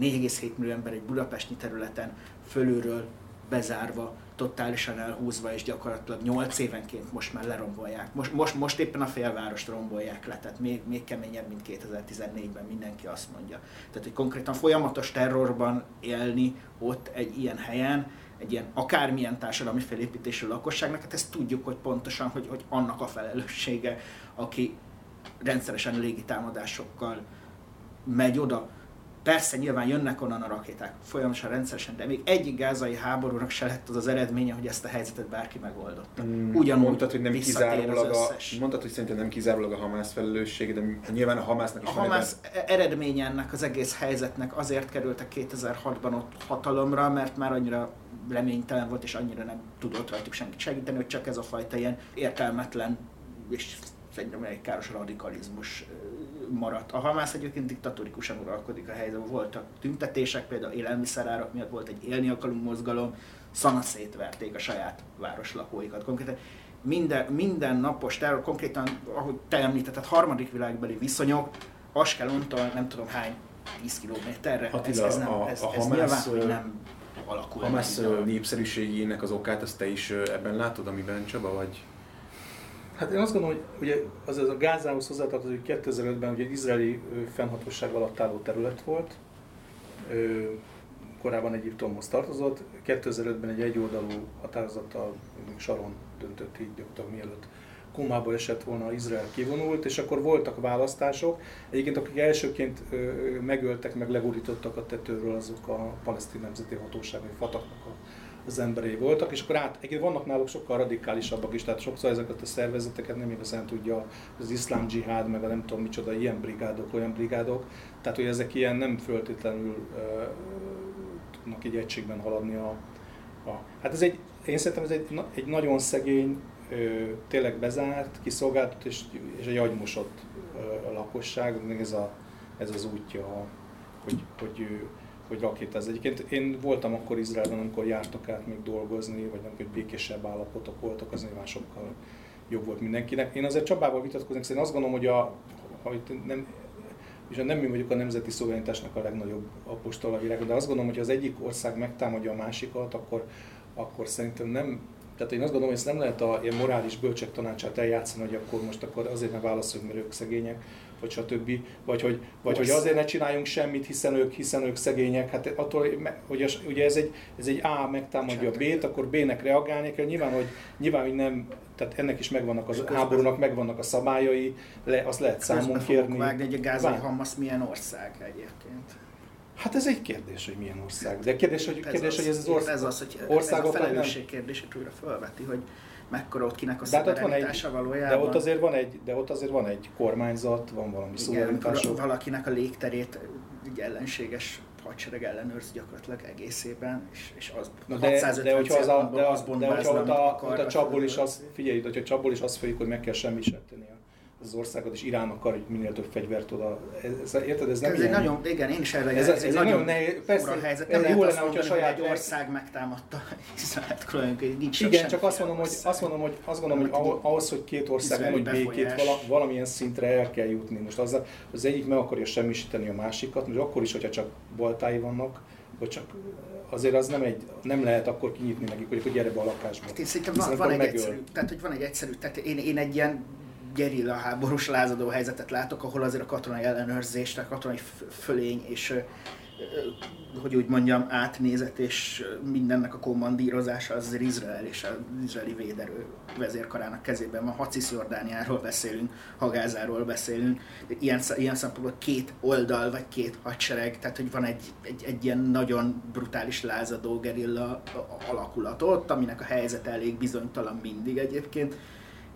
4,7 millió ember egy budapesti területen fölülről bezárva totálisan elhúzva, és gyakorlatilag 8 évenként most már lerombolják. Most, most, most éppen a félvárost rombolják le, tehát még, még keményebb, mint 2014-ben mindenki azt mondja. Tehát, hogy konkrétan folyamatos terrorban élni ott egy ilyen helyen, egy ilyen akármilyen társadalmi felépítésű lakosságnak, hát ezt tudjuk, hogy pontosan, hogy, hogy annak a felelőssége, aki rendszeresen légitámadásokkal megy oda, Persze nyilván jönnek onnan a rakéták folyamatosan, rendszeresen, de még egyik gázai háborúnak se lett az az eredménye, hogy ezt a helyzetet bárki megoldotta. Mm, Ugyanúgy mondtad, hogy nem kizárólag a, mondtad, hogy szerintem nem kizárólag a Hamász felelőssége, de nyilván a Hamásznak is A Hamász ebben... eredménye ennek az egész helyzetnek azért kerültek 2006-ban ott hatalomra, mert már annyira reménytelen volt, és annyira nem tudott rajtuk senkit segíteni, hogy csak ez a fajta ilyen értelmetlen és szerintem egy káros radikalizmus maradt. A Hamász egyébként diktatorikusan uralkodik a helyzetben. Voltak tüntetések, például élelmiszerárak miatt volt egy élni akarunk mozgalom, szana szétverték a saját városlakóikat. Konkrétan minden, minden napos terror, konkrétan, ahogy te említetted, harmadik világbeli viszonyok, Askelontól nem tudom hány 10 kilométerre. Attila, ez, ez, nem, ez, a, a ez Hamász, nyilván, hogy nem alakul. Hamász népszerűségének az okát, azt te is ebben látod, amiben Csaba, vagy? Hát én azt gondolom, hogy ugye az, az a Gázához hozzátartozik, hogy 2005-ben ugye egy izraeli fennhatóság alatt álló terület volt, korábban Egyiptomhoz tartozott, 2005-ben egy egyoldalú határozattal Saron döntött így gyakorlatilag mielőtt komába esett volna, Izrael kivonult, és akkor voltak választások. Egyébként akik elsőként megöltek, meg legurítottak a tetőről, azok a palesztin nemzeti hatóság, vagy Fatahnak a az emberei voltak, és akkor át, egyébként vannak náluk sokkal radikálisabbak is, tehát sokszor ezeket a szervezeteket nem igazán tudja az iszlám dzsihád, meg a nem tudom micsoda, ilyen brigádok, olyan brigádok, tehát hogy ezek ilyen nem föltétlenül uh, tudnak egy egységben haladni a, a... Hát ez egy, én szerintem ez egy, egy nagyon szegény, uh, tényleg bezárt, kiszolgáltatott és, és egy agymosott uh, lakosság, még ez, a, ez az útja, hogy, hogy hogy rakétáz. Egyébként én voltam akkor Izraelben, amikor jártak át még dolgozni, vagy nem, hogy békésebb állapotok voltak, az nyilván sokkal jobb volt mindenkinek. Én azért Csabával vitatkoznék, szóval én azt gondolom, hogy a, itt nem, és nem mi vagyunk a nemzeti szuverenitásnak a legnagyobb apostola világon, de azt gondolom, hogy ha az egyik ország megtámadja a másikat, akkor akkor szerintem nem, tehát én azt gondolom, hogy ezt nem lehet a ilyen morális bölcsek tanácsát eljátszani, hogy akkor most akkor azért ne válaszoljunk, mert ők szegények, vagy stb. Vagy hogy, vagy hogy azért ne csináljunk semmit, hiszen ők, hiszen ők szegények. Hát attól, hogy ugye ez egy, ez egy A megtámadja a B-t, akkor B-nek reagálni kell. Nyilván, hogy, nyilván, hogy nem, tehát ennek is megvannak az háborúnak, megvannak a szabályai, le, azt lehet számon kérni. vágni, hogy a gázai Hamas milyen ország egyébként. Hát ez egy kérdés, hogy milyen ország. De kérdés, hogy, ez kérdés, az, hogy ez az ország. Ez az, hogy országok ez a felelősség nem... kérdését újra felveti, hogy mekkora ott kinek a de hát van egy, valójában. De ott, azért van egy, de ott azért van egy kormányzat, van valami szuverenitások. valakinek a légterét egy ellenséges hadsereg ellenőrz gyakorlatilag egészében, és, és az Na de, de hogyha az a, de, az, de hogyha ott a, ott a csapból is az, figyelj, hogyha a csapból is az folyik, hogy meg kell semmisíteni a az országot, és Irán akar, hogy minél több fegyvert oda. Ez, érted, ez nem ez ilyen... egy nagyon, igen, én is erre ez, ez, ez, egy nagyon nehéz, persze, helyzet. Nem jó lenne, hogyha saját egy ország megtámadta Izraelt, különböző, nincs Igen, csak azt mondom, hogy, azt mondom, hogy, azt gondolom, hogy ahhoz, hogy két ország nem, hogy békét vala, valamilyen szintre el kell jutni. Most az, az egyik meg akarja semmisíteni a másikat, most akkor is, hogyha csak baltái vannak, vagy csak azért az nem, egy, nem lehet akkor kinyitni nekik, hogy, hogy gyere be a lakásba. Hát én szerintem van, van egy egyszerű, tehát hogy van egy egyszerű, tehát én, én egy ilyen gerilla háborús lázadó helyzetet látok, ahol azért a katonai ellenőrzés, a katonai fölény és hogy úgy mondjam, átnézet és mindennek a kommandírozása az azért Izrael és az izraeli véderő vezérkarának kezében van. Ha Cisjordániáról beszélünk, Hagázáról beszélünk, de ilyen, ilyen szempontból két oldal vagy két hadsereg, tehát hogy van egy, egy, egy ilyen nagyon brutális lázadó gerilla alakulat ott, aminek a helyzet elég bizonytalan mindig egyébként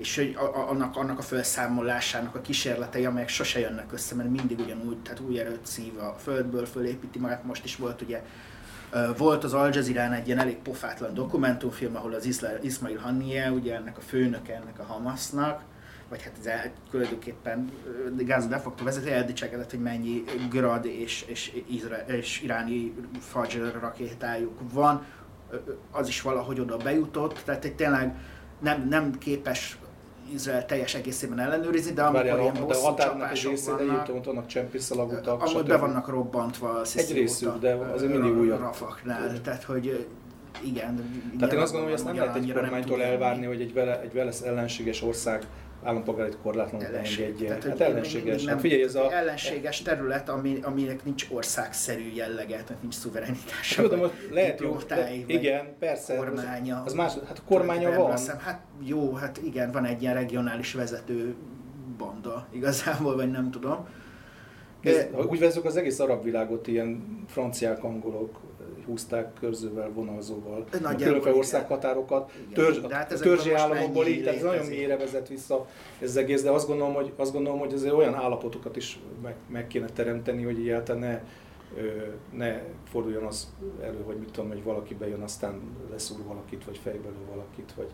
és hogy annak, annak a felszámolásának a kísérletei, amelyek sose jönnek össze, mert mindig ugyanúgy, tehát új erőt szív a földből, fölépíti magát. Most is volt ugye volt az Al Jazeera egy ilyen elég pofátlan dokumentumfilm, ahol az Ismail Haniyeh, ugye ennek a főnöke ennek a Hamasnak, vagy hát ez tulajdonképpen Gáza de facto vezeti, eldicsekedett, hogy mennyi grad és, és, és iráni Fajr rakétájuk van, az is valahogy oda bejutott, tehát egy tényleg nem, nem képes Izrael teljes egészében ellenőrizni, de amikor Várjál, ilyen de a egy részén Egyiptomot vannak csempészalagutak, Amúgy be vannak robbantva Egy részük, de azért mindig újabb. Rafaknál, tehát hogy igen. Tehát én azt gondolom, hogy ezt nem lehet egy kormánytól elvárni, hogy egy vele, egy vele ellenséges ország állampolgárait korlátlanul engedje. Tehát, hát ellenséges. Nem, hát figyelj, ez a... Ellenséges terület, ami, aminek nincs országszerű jellege, tehát nincs szuverenitása. Tudom, hogy lehet jó, igen, persze. Kormánya. Az, az más, hát a kormánya van. Hiszem, hát jó, hát igen, van egy ilyen regionális vezető banda igazából, vagy nem tudom. De, Ez, úgy vezzük az egész arab világot, ilyen franciák, angolok, húzták körzővel, vonalzóval. A különféle országhatárokat, törzs, hát törzsi államokból így, tehát ez nagyon mélyre vezet vissza ez az egész, de azt gondolom, hogy, azt gondolom, hogy azért olyan állapotokat is meg, meg kéne teremteni, hogy egyáltalán ne, ne forduljon az elő, hogy mit tudom, hogy valaki bejön, aztán leszúr valakit, vagy fejbelő valakit, vagy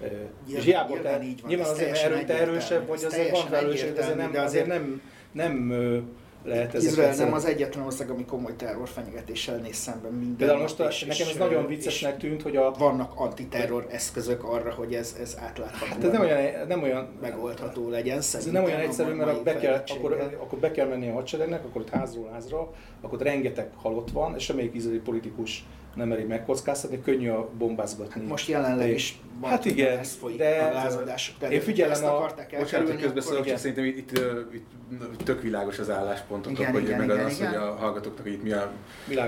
Nyilván, és hiába, nyilván, te, így van, nyilván azért erő, te erősebb, vagy azért van felelősség, azért nem, azért nem, nem lehet ezek Izrael nem az egyetlen ország, ami komoly terrorfenyegetéssel néz szemben minden Például most a, és, nekem ez nagyon viccesnek tűnt, hogy a... Vannak antiterror eszközök arra, hogy ez, ez átlátható. Hát ez nem olyan, nem olyan megoldható legyen Ez nem olyan egyszerű, mert be kell, akkor, akkor be kell menni a hadseregnek, akkor ott házról házra, akkor rengeteg halott van, és semmelyik izraeli politikus nem meri megkockáztatni, könnyű a bombázgatni. Hát most jelenleg is van, hát igen, ez folyik de a lázadások. Én figyelem a... Bocsánat, hogy közbeszólok, csak szerintem itt, itt, itt, tök világos az álláspontotok, igen, hogy igen, meg igen, az, igen. hogy a hallgatóknak, itt mi, a,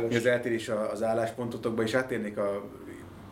mi az eltérés az álláspontotokban, és áttérnék a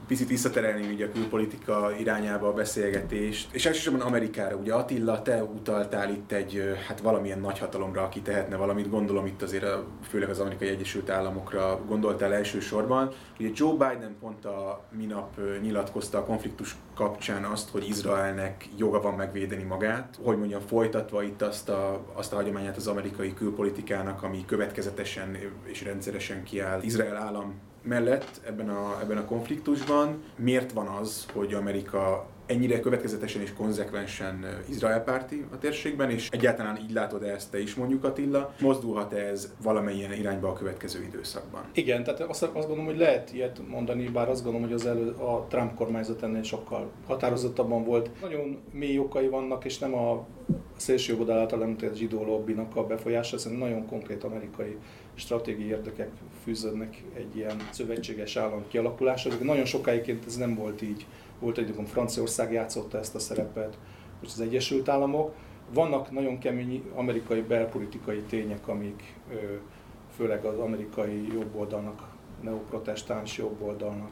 picit visszaterelni ugye a külpolitika irányába a beszélgetést, és elsősorban Amerikára. Ugye Attila, te utaltál itt egy, hát valamilyen nagyhatalomra, aki tehetne valamit, gondolom itt azért a, főleg az Amerikai Egyesült Államokra gondoltál elsősorban. Ugye Joe Biden pont a minap nyilatkozta a konfliktus kapcsán azt, hogy Izraelnek joga van megvédeni magát, hogy mondjam, folytatva itt azt a, azt a hagyományát az amerikai külpolitikának, ami következetesen és rendszeresen kiáll Izrael állam mellett ebben a, ebben a konfliktusban. Miért van az, hogy Amerika ennyire következetesen és konzekvensen Izrael párti a térségben, és egyáltalán így látod ezt te is mondjuk Attila, mozdulhat -e ez valamilyen irányba a következő időszakban? Igen, tehát azt, azt gondolom, hogy lehet ilyet mondani, bár azt gondolom, hogy az elő, a Trump kormányzat ennél sokkal határozottabban volt. Nagyon mély okai vannak, és nem a szélső jobb által említett zsidó lobbinak a befolyása, szerintem nagyon konkrét amerikai stratégiai érdekek fűződnek egy ilyen szövetséges állam kialakuláshoz. Nagyon sokáig ez nem volt így. Volt egy Franciaország játszotta ezt a szerepet, most az Egyesült Államok. Vannak nagyon kemény amerikai belpolitikai tények, amik főleg az amerikai jobboldalnak, neoprotestáns jobboldalnak,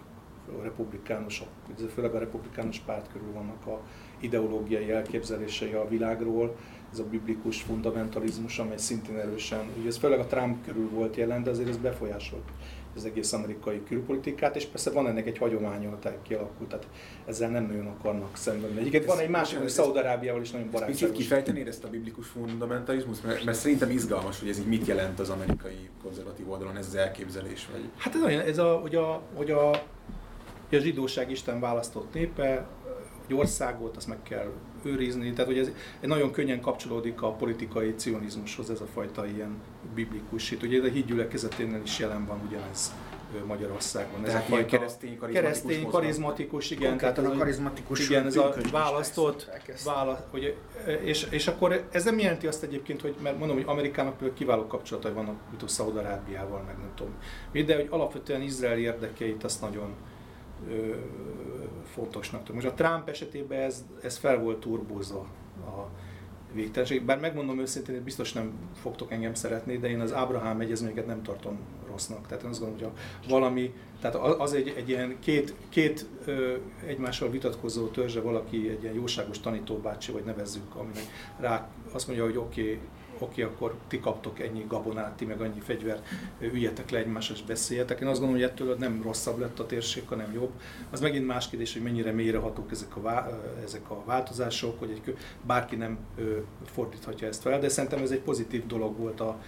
a republikánusok, főleg a republikánus párt körül vannak a ideológiai elképzelései a világról, ez a biblikus fundamentalizmus, amely szintén erősen, ugye ez főleg a Trump körül volt jelen, de azért ez befolyásolt az egész amerikai külpolitikát, és persze van ennek egy hagyománya, tehát kialakult, tehát ezzel nem nagyon akarnak szemben. Egyébként van egy másik, hogy Szaudarábiával is nagyon barátságos. Kicsit kifejtenéd ezt a biblikus fundamentalizmus, mert, mert, szerintem izgalmas, hogy ez így mit jelent az amerikai konzervatív oldalon, ez az elképzelés? Vagy... Hát ez olyan, ez a, hogy a, hogy a, hogy a zsidóság Isten választott népe, egy országot, azt meg kell őrizni. Tehát, hogy ez nagyon könnyen kapcsolódik a politikai cionizmushoz ez a fajta ilyen biblikus hit. Ugye a hídgyülekezeténél is jelen van ugyanez Magyarországon. Ez tehát a fajta keresztény, karizmatikus, keresztény, karizmatikus igen. Tehát a karizmatikus igen, ez a választott, választ, hogy, és, és akkor ez nem jelenti azt egyébként, hogy, mert mondom, hogy Amerikának például kiváló kapcsolatai vannak, mint a Szaudarábiával, meg nem tudom. De hogy alapvetően Izrael érdekeit azt nagyon fontosnak tudom. Most a Trump esetében ez, ez fel volt turbózva a végtelenség. Bár megmondom őszintén, biztos nem fogtok engem szeretni, de én az Ábrahám egyezményeket nem tartom rossznak. Tehát én azt gondolom, hogy valami, tehát az egy, egy ilyen két, két ö, egymással vitatkozó törzse valaki, egy ilyen jóságos tanítóbácsi, vagy nevezzük, aminek rá azt mondja, hogy oké, okay, oké, akkor ti kaptok ennyi gabonát, ti meg annyi fegyvert, üljetek le egymásra és beszéljetek. Én azt gondolom, hogy ettől nem rosszabb lett a térség, hanem jobb. Az megint más kérdés, hogy mennyire mélyrehatók ezek a, ezek a változások, hogy egy, bárki nem fordíthatja ezt fel, de szerintem ez egy pozitív dolog volt a,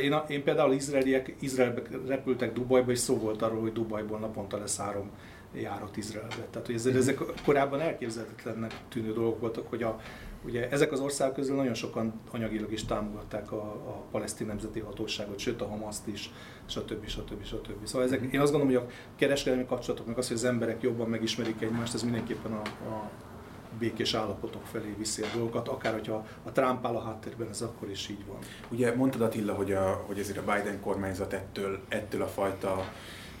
én, én például izraeliek, Izraelbe repültek Dubajba, és szó volt arról, hogy Dubajból naponta lesz három járat Izraelbe. Tehát, hogy ezek, ezek korábban elképzelhetetlennek tűnő dolgok voltak, hogy a, Ugye ezek az országok közül nagyon sokan anyagilag is támogatták a, a palesztin nemzeti hatóságot, sőt a Hamaszt is, stb. stb. stb. Szóval ezek, én azt gondolom, hogy a kereskedelmi kapcsolatok, meg az, hogy az emberek jobban megismerik egymást, ez mindenképpen a, a békés állapotok felé viszi a dolgokat, akár hogyha a Trump áll a háttérben, ez akkor is így van. Ugye mondtad Attila, hogy, a, hogy ezért a Biden kormányzat ettől, ettől a fajta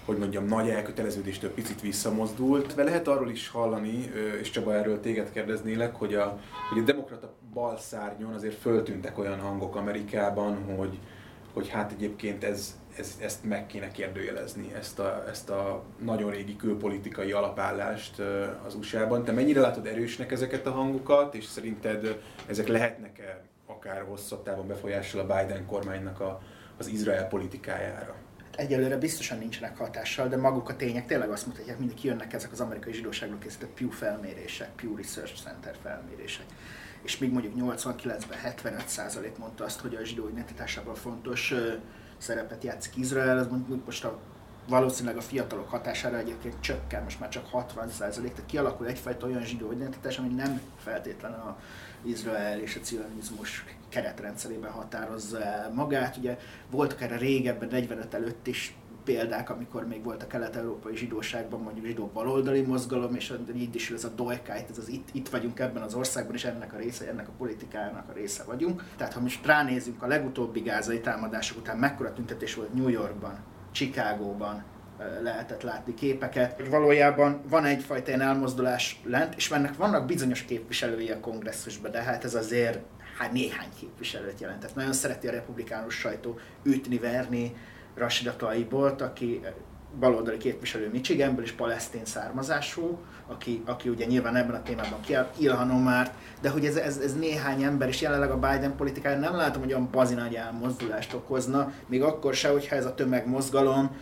hogy mondjam, nagy elköteleződéstől picit visszamozdult. De lehet arról is hallani, és Csaba erről téged kérdeznélek, hogy a, hogy a demokrata balszárnyon azért föltűntek olyan hangok Amerikában, hogy, hogy hát egyébként ez, ez, ezt meg kéne kérdőjelezni, ezt a, ezt a nagyon régi külpolitikai alapállást az USA-ban. Te mennyire látod erősnek ezeket a hangokat, és szerinted ezek lehetnek-e akár hosszabb távon befolyással a Biden kormánynak a, az Izrael politikájára? Egyelőre biztosan nincsenek hatással, de maguk a tények tényleg azt mutatják, mindig kijönnek ezek az amerikai zsidóságról készített Pew felmérések, Pew Research Center felmérések. És még mondjuk 89-ben 75% mondta azt, hogy a zsidó identitásában fontos szerepet játszik Izrael, ez mondjuk most a valószínűleg a fiatalok hatására egyébként csökken, most már csak 60% tehát kialakul egyfajta olyan zsidó identitás, ami nem feltétlenül a Izrael és a cionizmus keretrendszerében határozza magát. Ugye voltak erre régebben, 45 előtt is példák, amikor még volt a kelet-európai zsidóságban mondjuk zsidó baloldali mozgalom, és így is ez a dojkájt, ez az itt, itt vagyunk ebben az országban, és ennek a része, ennek a politikának a része vagyunk. Tehát ha most ránézünk a legutóbbi gázai támadások után, mekkora tüntetés volt New Yorkban, Chicagóban, lehetett látni képeket. Valójában van egyfajta ilyen elmozdulás lent, és ennek vannak bizonyos képviselői a kongresszusban, de hát ez azért hát néhány képviselőt jelentett. Nagyon szereti a republikánus sajtó ütni, verni Rashida Taibolt, aki baloldali képviselő Michiganből és palesztén származású, aki, aki ugye nyilván ebben a témában kiáll, Ilhan Omar, de hogy ez, ez, ez, néhány ember, és jelenleg a Biden politikája nem látom, hogy olyan bazi nagy elmozdulást okozna, még akkor se, hogyha ez a tömegmozgalom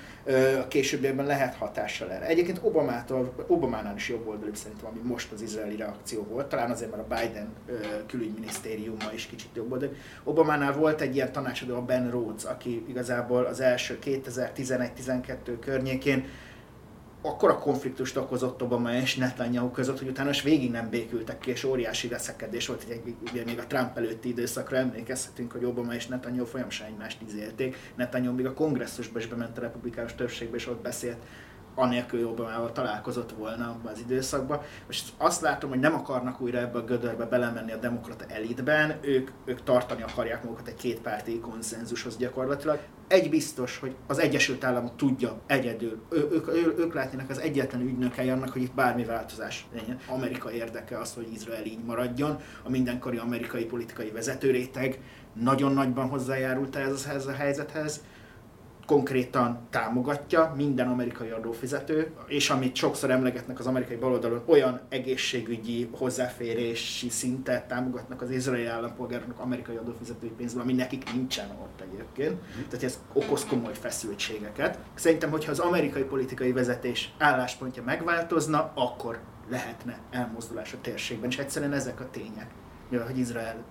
a későbbiekben lehet hatással erre. Egyébként Obamától, Obamánál is jobb oldali szerintem, ami most az izraeli reakció volt, talán azért, mert a Biden külügyminisztériuma is kicsit jobb oldali. Obamánál volt egy ilyen tanácsadó, a Ben Rhodes, aki igazából az első 2011-12 környékén akkor a konfliktust okozott Obama és Netanyahu között, hogy utána is végig nem békültek ki, és óriási veszekedés volt, hogy ugye még a Trump előtti időszakra emlékezhetünk, hogy Obama és Netanyahu folyamatosan egymást izélték. Netanyahu még a kongresszusba is bement a republikánus többségbe, és ott beszélt anélkül Obamával találkozott volna abban az időszakban. Most azt látom, hogy nem akarnak újra ebbe a gödörbe belemenni a demokrata elitben, ők, ők tartani akarják magukat egy kétpárti konszenzushoz gyakorlatilag. Egy biztos, hogy az Egyesült Államok tudja egyedül, ő, ők, ő, ők látnának az egyetlen ügynökei annak, hogy itt bármi változás legyen. Amerika érdeke az, hogy Izrael így maradjon, a mindenkori amerikai politikai vezetőréteg nagyon nagyban hozzájárult ehhez a helyzethez konkrétan támogatja minden amerikai adófizető, és amit sokszor emlegetnek az amerikai baloldalon, olyan egészségügyi hozzáférési szintet támogatnak az izraeli állampolgároknak amerikai adófizetői pénzből, ami nekik nincsen ott egyébként. Mm. Tehát ez okoz komoly feszültségeket. Szerintem, hogyha az amerikai politikai vezetés álláspontja megváltozna, akkor lehetne elmozdulás a térségben, és egyszerűen ezek a tények, mivel hogy Izrael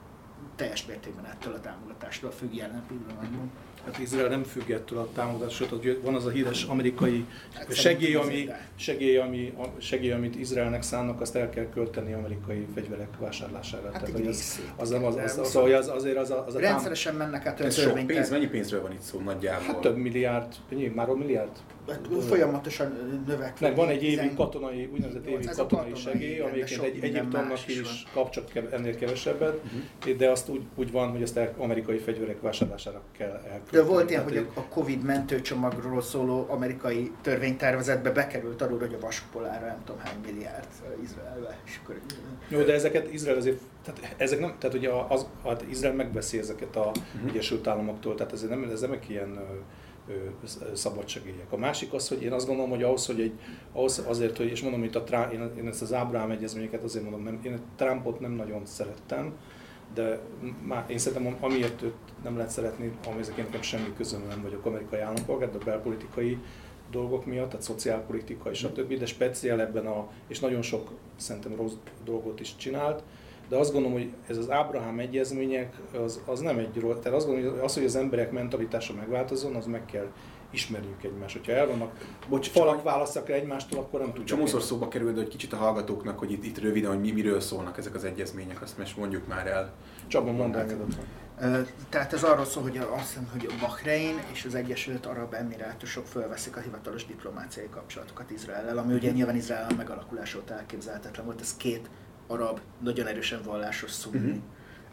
teljes mértékben ettől a támogatástól függ jelen pillanatban. Hát Izrael nem függ ettől a támogatástól, hogy van az a híres amerikai hát segély, ami, segély, ami, segély, amit Izraelnek szánnak, azt el kell költeni amerikai fegyverek vásárlására. Hát Tehát, az, az, az, az, az, szóval az, azért az a, az a Rendszeresen mennek át sok pénz, mennyi pénzről van itt szó nagyjából? Hát több milliárd, már milliárd Hát folyamatosan növekvő. Nem, van egy évi katonai, úgynevezett évi katonai segély, amelyiként egy Egyiptomnak is kap csak ennél kevesebbet, uh-huh. de azt úgy, úgy van, hogy ezt amerikai fegyverek vásárlására kell elkölteni. De volt ilyen, hogy a Covid mentőcsomagról szóló amerikai törvénytervezetbe bekerült arról, hogy a vaspolára nem tudom hány milliárd Izraelbe. És akkor... Jó, de ezeket Izrael azért, tehát ezek nem, tehát ugye az, hát Izrael megveszi ezeket a uh-huh. Egyesült Államoktól, tehát ez nem, ez nem ilyen szabadságélyek. A másik az, hogy én azt gondolom, hogy ahhoz, hogy egy, ahhoz azért, hogy, és mondom, hogy a Trump, én, én ezt az Ábrám egyezményeket azért mondom, nem, én Trumpot nem nagyon szerettem, de már én szerintem amiért őt nem lehet szeretni, ami ezek nekem semmi közöm nem vagyok amerikai állampolgár, de a belpolitikai dolgok miatt, tehát szociálpolitika és a többi, de speciál ebben a, és nagyon sok szerintem rossz dolgot is csinált, de azt gondolom, hogy ez az Ábrahám egyezmények, az, az nem egy rossz, tehát azt gondolom, hogy az, hogy az emberek mentalitása megváltozzon, az meg kell ismerjük egymást. Hogyha el vannak, bocs, falak választak el egymástól, akkor nem tudjuk. Csomószor szóba kerül, de hogy kicsit a hallgatóknak, hogy itt, itt röviden, hogy mi, miről szólnak ezek az egyezmények, azt most mondjuk már el. Csaba, mondd tehát ez arról szól, hogy azt hiszem, hogy a Bahrein és az Egyesült Arab Emirátusok fölveszik a hivatalos diplomáciai kapcsolatokat Izraellel, ami ugye nyilván Izrael megalakulás óta elképzelhetetlen volt. Ez két arab, nagyon erősen vallásos szunni uh-huh.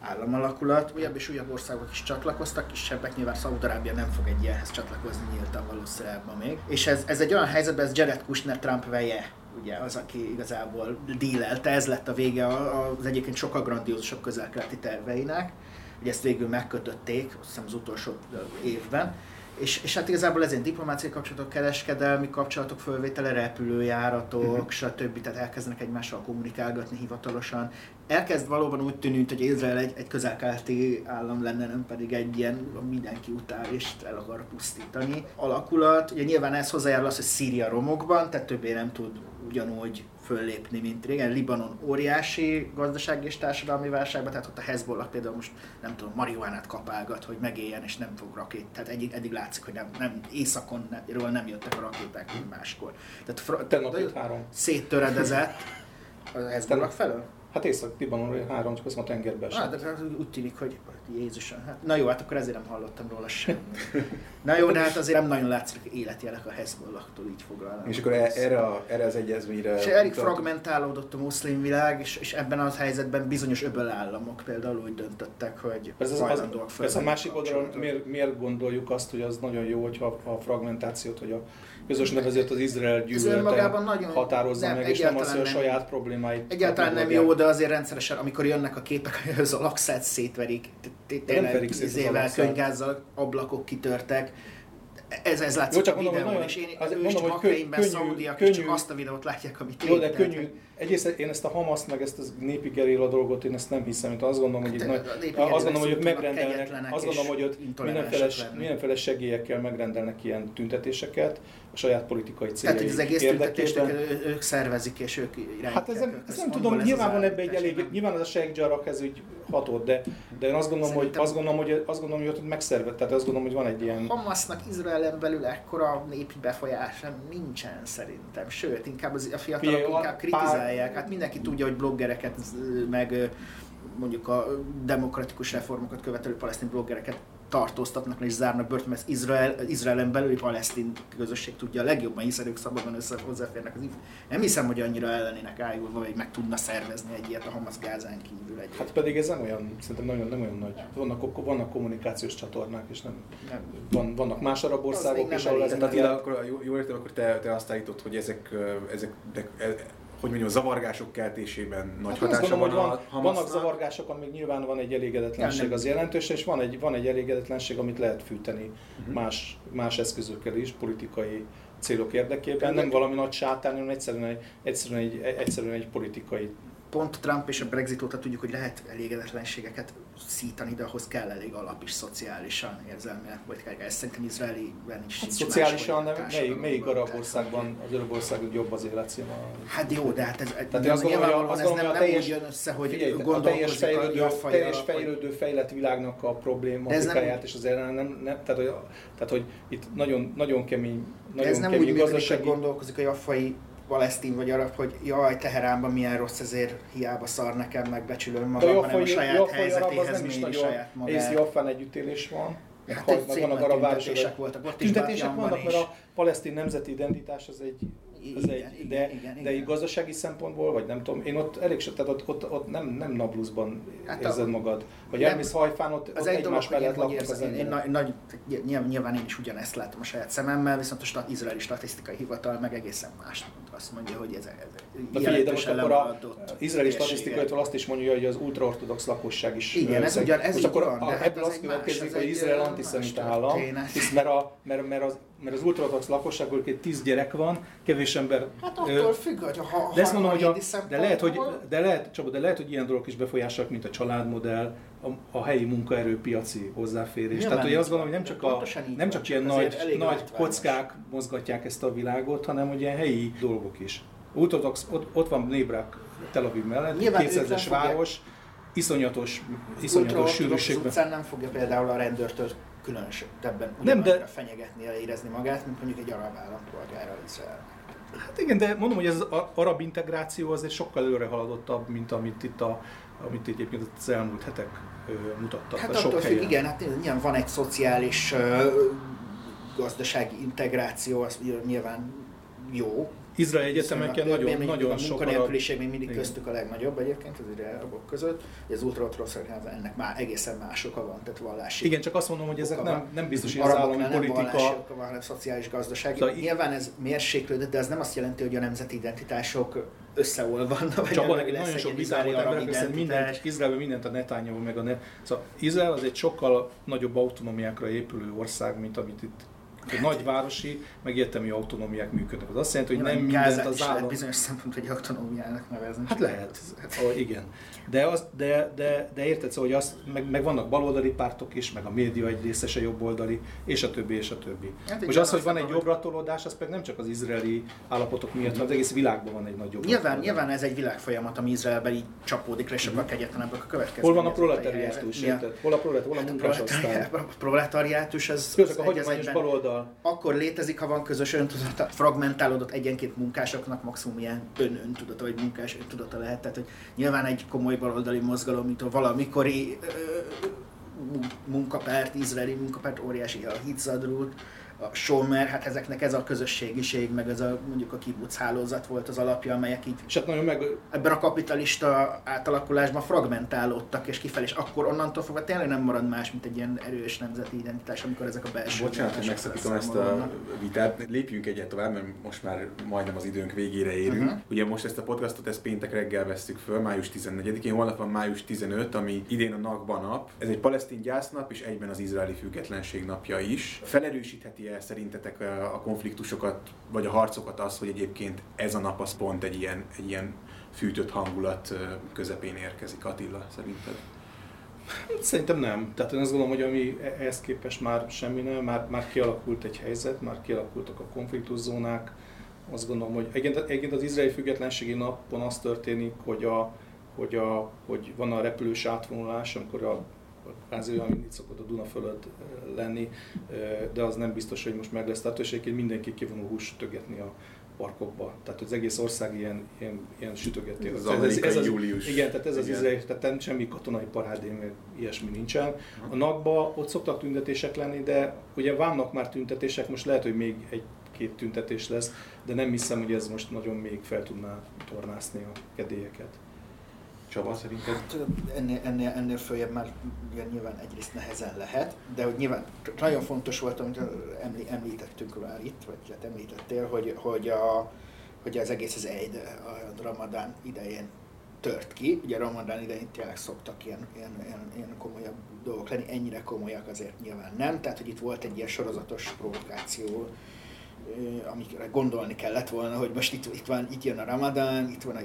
Államalakulat. Újabb és újabb országok is csatlakoztak, kisebbek, nyilván Szaúd-Arábia nem fog egy ilyenhez csatlakozni nyíltan valószínűleg ma még. És ez, ez egy olyan helyzetben, ez Jared Kushner Trump veje, ugye az, aki igazából dílelte, ez lett a vége az egyébként sokkal grandiózusabb közel-keleti terveinek. Ugye ezt végül megkötötték, azt hiszem az utolsó évben és, és hát igazából ezért diplomáciai kapcsolatok, kereskedelmi kapcsolatok fölvétele, repülőjáratok, uh-huh. stb. Tehát elkezdenek egymással kommunikálgatni hivatalosan. Elkezd valóban úgy tűnni, hogy Izrael egy, egy közel-keleti állam lenne, nem pedig egy ilyen mindenki utál és el akar pusztítani alakulat. Ugye nyilván ez hozzájárul az, hogy Szíria romokban, tehát többé nem tud ugyanúgy föllépni, mint régen. Libanon óriási gazdasági és társadalmi válságban, tehát ott a Hezbollah például most nem tudom, marihuánát kapálgat, hogy megéljen és nem fog rakét. Tehát eddig, eddig látszik, hogy nem, nem északon nem, nem jöttek a rakéták, mint máskor. Tehát fra- három. széttöredezett a Hezbollah felől? Hát Észak-Libanon három, csak azt a tengerbe esett. Hát, de úgy tűnik, hogy Jézusom. Hát, na jó, hát akkor ezért nem hallottam róla semmit. Na jó, de hát azért nem nagyon látszik életjelek a Hezbollahtól így foglalnak. És akkor e- erre, a, erre az egyezményre... És elég fragmentálódott a muszlim világ, és, és ebben a helyzetben bizonyos öböl államok például úgy döntöttek, hogy ez az, az, ez a másik oldalon miért, miért gondoljuk azt, hogy az nagyon jó, hogyha a fragmentációt, hogy a közös nevezőt az Izrael gyűlölete határozza nem, meg, és nem az, hogy a saját problémáit. Egyáltalán nem jó, de azért rendszeresen, amikor jönnek a képek, az a lakszát szétverik, tényleg évvel könygázzal ablakok kitörtek, ez, ez látszik Jó, csak a videón, mondom, nagyon, és én az, mondom, hogy könnyű, szaudiak, könnyű, csak azt a videót látják, amit Jó, de könnyű, Egyrészt én ezt a Hamaszt, meg ezt a népi gerilla dolgot, én ezt nem hiszem, mint azt gondolom, hogy itt nagy, azt gondolom, hogy ők megrendelnek, azt gondolom, hogy ott mindenféle, mindenféle segélyekkel megrendelnek ilyen tüntetéseket a saját politikai céljaik Tehát, hogy az egész tüntetést ők szervezik és ők irányítják. Hát ez nem, nem tudom, nyilván van ebbe egy elég, nyilván az a Sheikh Jarrah ez úgy hatott, de, de én azt gondolom, hogy, azt gondolom, hogy, azt gondolom, hogy ott megszervet, tehát azt gondolom, hogy van egy ilyen... Hamasnak Izraelen belül ekkora népi befolyása nincsen szerintem, sőt, inkább az, a fiatalok inkább kritizálják csinálják. Hát mindenki tudja, hogy bloggereket, meg mondjuk a demokratikus reformokat követelő palesztin bloggereket tartóztatnak és zárnak börtönbe, ezt Izrael, Izraelen belüli palesztin közösség tudja a legjobban, hiszen ők szabadon össze, hozzáférnek az info. Nem hiszem, hogy annyira ellenének ájulva, vagy meg tudna szervezni egy ilyet a Hamas Gázán kívül. Egy hát pedig ez nem olyan, szerintem nagyon, nem olyan nagy. Vannak, vannak kommunikációs csatornák, és nem, nem. Van, vannak más arab országok is, ahol ezek... Tehát akkor, jól értem, akkor te, te azt állítod, hogy ezek, ezek de, hogy mondjam, a zavargások keltésében nagy hát hatása van, van a Vannak zavargások, amik nyilván van egy elégedetlenség az jelentős, és van egy, van egy elégedetlenség, amit lehet fűteni uh-huh. más, más eszközökkel is, politikai célok érdekében. Nem valami nagy sátán, hanem egyszerűen egy, egyszerűen egy, egyszerűen egy politikai pont Trump és a Brexit óta tudjuk, hogy lehet elégedetlenségeket szítani, de ahhoz kell elég alap is szociálisan, érzelmileg, vagy kell. Ez szerintem Izraeliben is hát Szociálisan, de melyik, melyik arab országban, az arab országban jobb az életszínvonal? Hát jó, de hát ez, Tehát azt gondolom, hogy, ez nem, nem teljes, úgy jön össze, hogy figyelj, a teljes fejlődő, a teljes fejlődő fejlett világnak a problémátikáját és az ellen nem, nem tehát, hogy, tehát, hogy itt nagyon, nagyon kemény, nagyon ez nem kemény úgy gazdasági... gondolkozik a jaffai palesztin vagy arab, hogy jaj, Teheránban milyen rossz, ezért hiába szar nekem, megbecsülöm magam, hanem a saját helyzetéhez méri saját magát. Ész Jaffán együttélés van. Hát vannak arab városok. voltak ott is, Tüntetések vannak, mert a palesztin nemzeti identitás az egy ez igen, egy, de, igen, de igen. gazdasági szempontból, vagy nem tudom, én ott elég tehát ott, ott, ott nem, nem napluszban hát érzed a, magad. Vagy elmész hajfán, ott, az ott egy egymás dolog, mellett laknak az én, én, nagy, nagy, nyilván én is ugyanezt látom a saját szememmel, viszont a stat, izraeli statisztikai hivatal meg egészen más azt mondja, hogy ez, ez Na figyelj, de most akkor a izraeli statisztikaitól azt is mondja, hogy az ultraortodox lakosság is Igen, ez ugyan, ez most akkor van, hát ebből azt következik, hogy Izrael antiszemita állam, mert, a, mert, mert az mert az ultraortodox lakosságból két tíz gyerek van, kevés ember... Hát attól függ, hogy ha, de ezt mondom, hogy a, de lehet, hogy, de lehet, Csaba, de lehet, hogy ilyen dolgok is befolyásolják, mint a családmodell, a, a helyi munkaerőpiaci hozzáférés. Nyilván, Tehát, hogy azt gondolom, hogy nem csak, a, nem csak ilyen nagy, nagy kockák mozgatják ezt a világot, hanem hogy ilyen helyi dolgok is. Ultraortodox, ott, ott van Nébrak Tel Aviv mellett, 200-es város, iszonyatos, iszonyatos sűrűségben. Az nem fogja például a rendőrtől különösebben nem, de... fenyegetni, érezni magát, mint mondjuk egy arab állampolgára Izrael. Hát igen, de mondom, hogy ez az arab integráció azért sokkal előre haladottabb, mint amit itt a, amit egyébként az elmúlt hetek mutattak. Hát attól függ, igen, hát nyilván van egy szociális gazdasági integráció, az nyilván jó, Izrael egyetemeken nagyon, még nagyon sok... A munkanélküliség még mindig igen. köztük a legnagyobb egyébként az arabok között. Az ultraortodox ennek már egészen más oka van, tehát vallási. Igen, csak azt mondom, hogy ezek nem, nem biztos, hogy az állami politika... Nem oka van, hanem szociális gazdasági. Szóval Nyilván ez mérséklődött, de ez nem azt jelenti, hogy a nemzeti identitások összeolvanna. Csak van nagyon sok vitában emberek mindent, Izraelben mindent a Netanyahu meg a net. Szóval Izrael az egy sokkal nagyobb autonómiákra épülő ország, mint amit itt egy nagyvárosi, meg egyetemi autonómiák működnek. Az azt jelenti, hogy nem mindent az állam... bizonyos szempontból, hogy autonómiának nevezni. Hát lehet, oh, igen. De, az, de, de, de érted, szóval, hogy az, meg, meg, vannak baloldali pártok is, meg a média egy részese jobboldali, és a többi, és a többi. Hát Most az, hogy van egy jobbratolódás, az pedig nem csak az izraeli állapotok miatt, hanem az egész világban van egy nagy jobb. Nyilván, nyilván ez egy világfolyamat, ami Izraelben így csapódik le, és sokkal kegyetlenebbek a következő. Hol van a proletariátus? Hol a proletariátus, hol a munkásosztály? A proletariátus, az... Közök a hagyományos baloldal. Akkor létezik, ha van közös öntudata, fragmentálódott egyenként munkásoknak maximum ilyen ön öntudata, vagy munkás öntudata lehet. Tehát, hogy nyilván egy komoly baloldali mozgalom, mint a valamikori munkapárt, izraeli munkapárt, óriási a hitzadrút, a Somer, hát ezeknek ez a közösségiség, meg ez a mondjuk a kibuc hálózat volt az alapja, amelyek így és hát nagyon meg... ebben a kapitalista átalakulásban fragmentálódtak, és kifelé, és akkor onnantól fogva tényleg nem marad más, mint egy ilyen erős nemzeti identitás, amikor ezek a belső... Bocsánat, hogy megszakítom ezt a vitát, lépjünk egyet tovább, mert most már majdnem az időnk végére érünk. Uh-huh. Ugye most ezt a podcastot, ezt péntek reggel vesztük föl, május 14-én, holnap van május 15, ami idén a Nakba nap. Ez egy palesztin gyásznap, és egyben az izraeli függetlenség napja is. Felerősítheti el szerintetek a konfliktusokat, vagy a harcokat az, hogy egyébként ez a nap az pont egy ilyen, egy ilyen fűtött hangulat közepén érkezik? Attila, szerinted? Szerintem nem. Tehát én azt gondolom, hogy ami e- ehhez képest már semmi nem, már, már kialakult egy helyzet, már kialakultak a konfliktuszónák. Azt gondolom, hogy egyébként az izraeli függetlenségi napon az történik, hogy, a, hogy, a, hogy van a repülős átvonulás, amikor a kvázi olyan, mint itt szokott a Duna fölött lenni, de az nem biztos, hogy most meg lesz. Tehát mindenki kivonul hús tögetni a, parkokba. Tehát az egész ország ilyen, ilyen, ilyen sütögető. Ez, az ez, ez az, július. Igen, tehát ez igen. az izraeli, tehát semmi katonai parádé, meg ilyesmi nincsen. A NAKba ott szoktak tüntetések lenni, de ugye vannak már tüntetések, most lehet, hogy még egy-két tüntetés lesz, de nem hiszem, hogy ez most nagyon még fel tudná tornászni a kedélyeket. Csaba, szerinted? Hát, ennél, ennél, ennél följebb már nyilván egyrészt nehezen lehet, de hogy nyilván nagyon fontos volt, amit említettünk már itt, vagy hát említettél, hogy, hogy, a, hogy az egész az egy a Ramadán idején tört ki. Ugye Ramadán idején tényleg szoktak ilyen, ilyen, ilyen, ilyen komolyabb dolgok lenni, ennyire komolyak azért nyilván nem. Tehát, hogy itt volt egy ilyen sorozatos provokáció amikre gondolni kellett volna, hogy most itt, itt, van, itt jön a Ramadán, itt van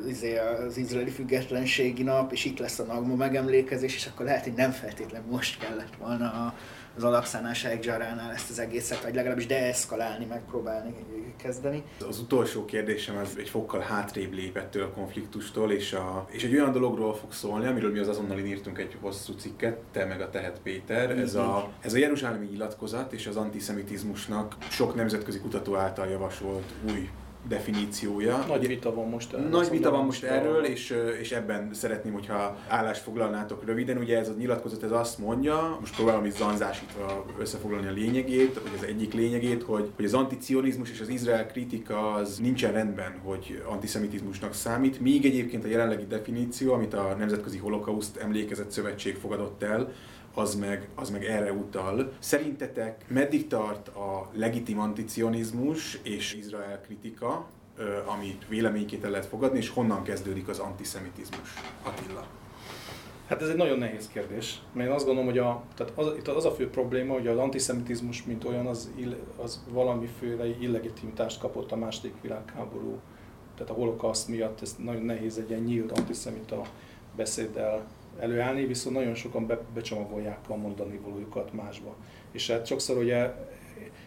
az, izé, az izraeli függetlenségi nap, és itt lesz a Nagmo megemlékezés, és akkor lehet, hogy nem feltétlenül most kellett volna a, az alapszánás Ekzsaránál ezt az egészet, vagy legalábbis deeszkalálni, megpróbálni kezdeni. Az utolsó kérdésem az egy fokkal hátrébb lépett a konfliktustól, és, a, és egy olyan dologról fog szólni, amiről mi az azonnal írtunk egy hosszú cikket, te meg a Tehet Péter. Ez a, ez a Jeruzsálemi nyilatkozat és az antiszemitizmusnak sok nemzetközi kutató által javasolt új definíciója. Nagy vita van most erről. Nagy vita van most erről, és, és ebben szeretném, hogyha állást foglalnátok röviden. Ugye ez a nyilatkozat ez azt mondja, most próbálom itt zanzásítva összefoglalni a lényegét, vagy az egyik lényegét, hogy, hogy az anticionizmus és az Izrael kritika az nincsen rendben, hogy antiszemitizmusnak számít, míg egyébként a jelenlegi definíció, amit a Nemzetközi Holokauszt Emlékezet Szövetség fogadott el, az meg, az meg erre utal. Szerintetek meddig tart a legitim anticionizmus és Izrael kritika, amit véleményként el lehet fogadni, és honnan kezdődik az antiszemitizmus? Attila. Hát ez egy nagyon nehéz kérdés, mert én azt gondolom, hogy a, tehát az, itt az a fő probléma, hogy az antiszemitizmus, mint olyan, az, ill, az valamiféle illegitimitást kapott a második világháború, tehát a holokauszt miatt ez nagyon nehéz egy ilyen nyílt antiszemita beszéddel előállni, viszont nagyon sokan be, becsomagolják a mondani valójukat másba. És hát sokszor ugye,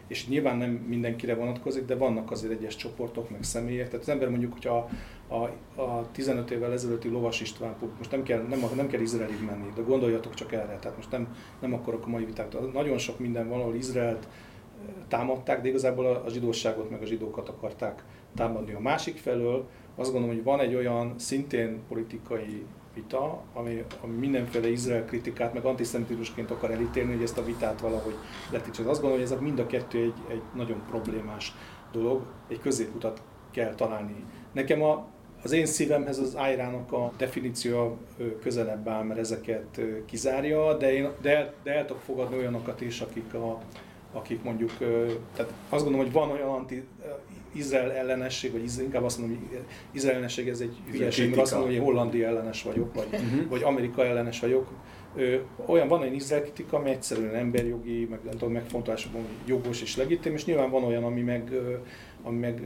és nyilván nem mindenkire vonatkozik, de vannak azért egyes csoportok, meg személyek. Tehát az ember mondjuk, hogyha a, a 15 évvel ezelőtti Lovas István, most nem kell, nem, nem kell Izraelig menni, de gondoljatok csak erre, tehát most nem, nem akarok a mai vitát. Nagyon sok minden van, ahol Izraelt eh, támadták, de igazából a, zsidóságot meg a zsidókat akarták támadni. A másik felől azt gondolom, hogy van egy olyan szintén politikai vita, ami, ami mindenféle Izrael kritikát, meg antiszemitizmusként akar elítélni, hogy ezt a vitát valahogy letítsd. Azt gondolom, hogy ez a mind a kettő egy, egy nagyon problémás dolog, egy középutat kell találni. Nekem a, az én szívemhez az ájrának a definíció közelebb áll, mert ezeket kizárja, de, én, de, de el tudok fogadni olyanokat is, akik, a, akik mondjuk, tehát azt gondolom, hogy van olyan anti, Izrael ellenesség, vagy inkább azt mondom, hogy Izrael ellenesség ez egy hülyeség, mert azt mondom, hogy Hollandia ellenes vagyok, vagy, uh-huh. vagy Amerika ellenes vagyok. Ö, olyan van egy Izrael kritika, ami egyszerűen emberjogi, meg nem tudom, megfontolásokban jogos és legitim, és nyilván van olyan, ami meg, ami meg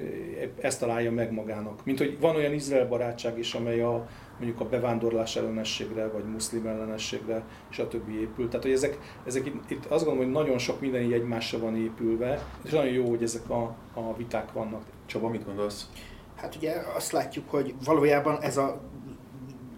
ezt találja meg magának. Mint hogy van olyan Izrael barátság is, amely a, mondjuk a bevándorlás ellenességre, vagy muszlim ellenességre, és a többi épül. Tehát, hogy ezek, ezek itt, itt azt gondolom, hogy nagyon sok minden így egymásra van épülve, és nagyon jó, hogy ezek a, a viták vannak. Csaba, mit gondolsz? Hát ugye azt látjuk, hogy valójában ez a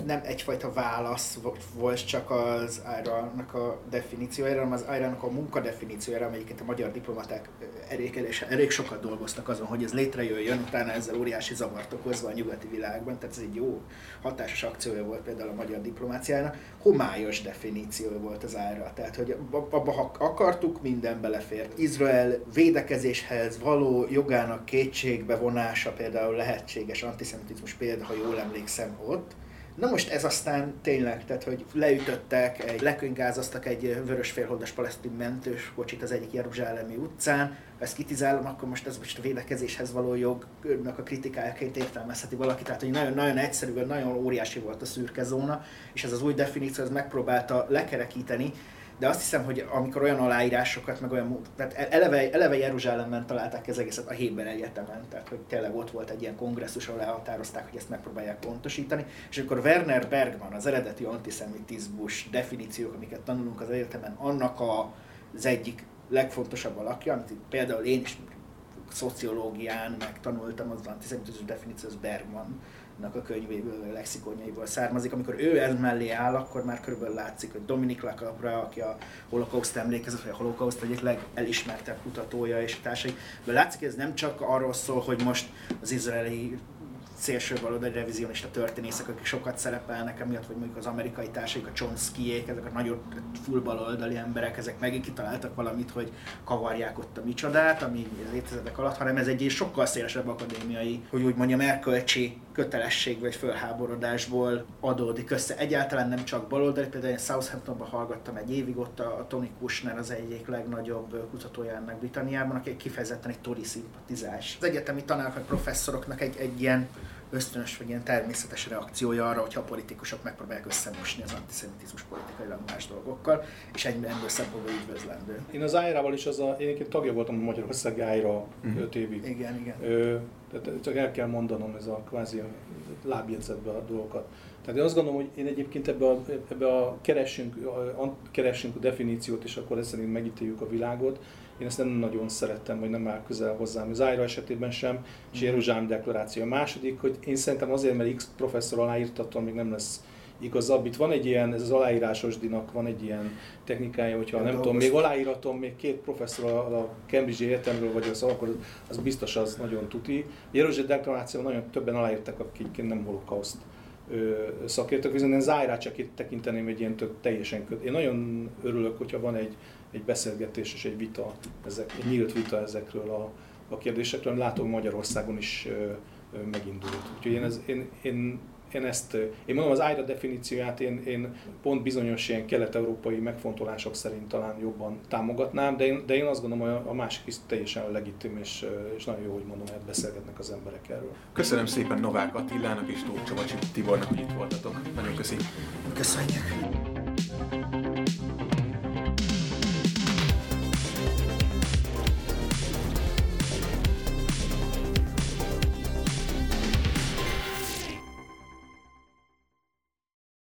nem egyfajta válasz volt csak az IRA-nak a definíciójára, hanem az IRA-nak a munkadefiníciójára, amelyiket a magyar diplomaták elég, elég sokat dolgoztak azon, hogy ez létrejöjjön, utána ezzel óriási zavart okozva a nyugati világban, tehát ez egy jó hatásos akciója volt például a magyar diplomáciának, homályos definíció volt az IRA, tehát hogy abba ha akartuk, minden belefért. Izrael védekezéshez való jogának kétségbe vonása például lehetséges antiszemitizmus példa, ha jól emlékszem ott, Na most ez aztán tényleg, tehát hogy leütöttek, egy, lekönyvgázaztak egy vörös félholdas palesztin mentős kocsit az egyik Jeruzsálemi utcán, ha ezt kitizálom, akkor most ez most a védekezéshez való jognak a kritikájaként értelmezheti valaki, tehát hogy nagyon-nagyon egyszerű, nagyon óriási volt a szürke zóna, és ez az új definíció ez megpróbálta lekerekíteni, de azt hiszem, hogy amikor olyan aláírásokat, meg olyan, tehát eleve, eleve Jeruzsálemben találták az egészet a Héber Egyetemen, tehát hogy tényleg ott volt egy ilyen kongresszus, ahol elhatározták, hogy ezt megpróbálják pontosítani, és akkor Werner Bergman, az eredeti antiszemitizmus definíciók, amiket tanulunk az egyetemen, annak a, az egyik legfontosabb alakja, amit például én is szociológián meg tanultam, az antiszemitizmus definíció, az Bergman a könyvéből, a lexikonjaiból származik. Amikor ő ez mellé áll, akkor már körülbelül látszik, hogy Dominik Lacapra, aki a holokauszt emlékezett, vagy a holokauszt egyik legelismertebb kutatója és társai, de látszik, hogy ez nem csak arról szól, hogy most az izraeli szélső baloldali revizionista történészek, akik sokat szerepelnek emiatt, vagy mondjuk az amerikai társaik, a Chomskyék, ezek a nagyon full baloldali emberek, ezek megint kitaláltak valamit, hogy kavarják ott a micsodát, ami az évtizedek alatt, hanem ez egy sokkal szélesebb akadémiai, hogy úgy mondjam, erkölcsi kötelesség vagy fölháborodásból adódik össze. Egyáltalán nem csak baloldali, például én Southamptonban hallgattam egy évig, ott a Tony Kushner az egyik legnagyobb kutatója ennek Britanniában, aki kifejezetten egy tori szimpatizás. Az egyetemi tanárok professzoroknak egy, egy ilyen ösztönös vagy ilyen természetes reakciója arra, hogyha a politikusok megpróbálják összemosni az antiszemitizmus politikailag más dolgokkal, és egyben ebből szempontból üdvözlendő. Én az ájrával is az a, én egyébként tagja voltam a Magyarország ájra. 5 évig. Igen, igen. Ö, tehát csak el kell mondanom ez a kvázi lábjegyzetbe a dolgokat. Tehát én azt gondolom, hogy én egyébként ebbe a, ebbe a keresünk, a, keresünk a definíciót, és akkor ezt szerint megítéljük a világot. Én ezt nem nagyon szerettem, hogy nem áll közel hozzám. Az Ájra esetében sem, és Jeruzsálem deklaráció. A második, hogy én szerintem azért, mert X professzor aláírtatom, még nem lesz igazabb. Itt van egy ilyen, ez az aláírásos dinak van egy ilyen technikája, hogyha nem, nem tudom, még aláíratom még két professzor a Cambridge Egyetemről, vagy az, akkor az biztos az nagyon tuti. Jeruzsálem deklaráció nagyon többen aláírtak, akik nem holokauszt szakértők, viszont én Zájrát csak itt tekinteném egy ilyen tök teljesen köt. Én nagyon örülök, hogyha van egy, egy beszélgetés és egy vita, ezek, egy nyílt vita ezekről a, a kérdésekről. Látom Magyarországon is megindult. Úgyhogy én, ez, én, én én ezt, én mondom, az ájra definícióját én, én pont bizonyos ilyen kelet-európai megfontolások szerint talán jobban támogatnám, de én, de én azt gondolom, hogy a másik is teljesen legitim, és, és nagyon jó, hogy mondom, hogy beszélgetnek az emberek erről. Köszönöm szépen Novák Attilának és Tóth Csavacsi Tibornak, hogy itt voltatok. Nagyon köszönjük. Köszönjük.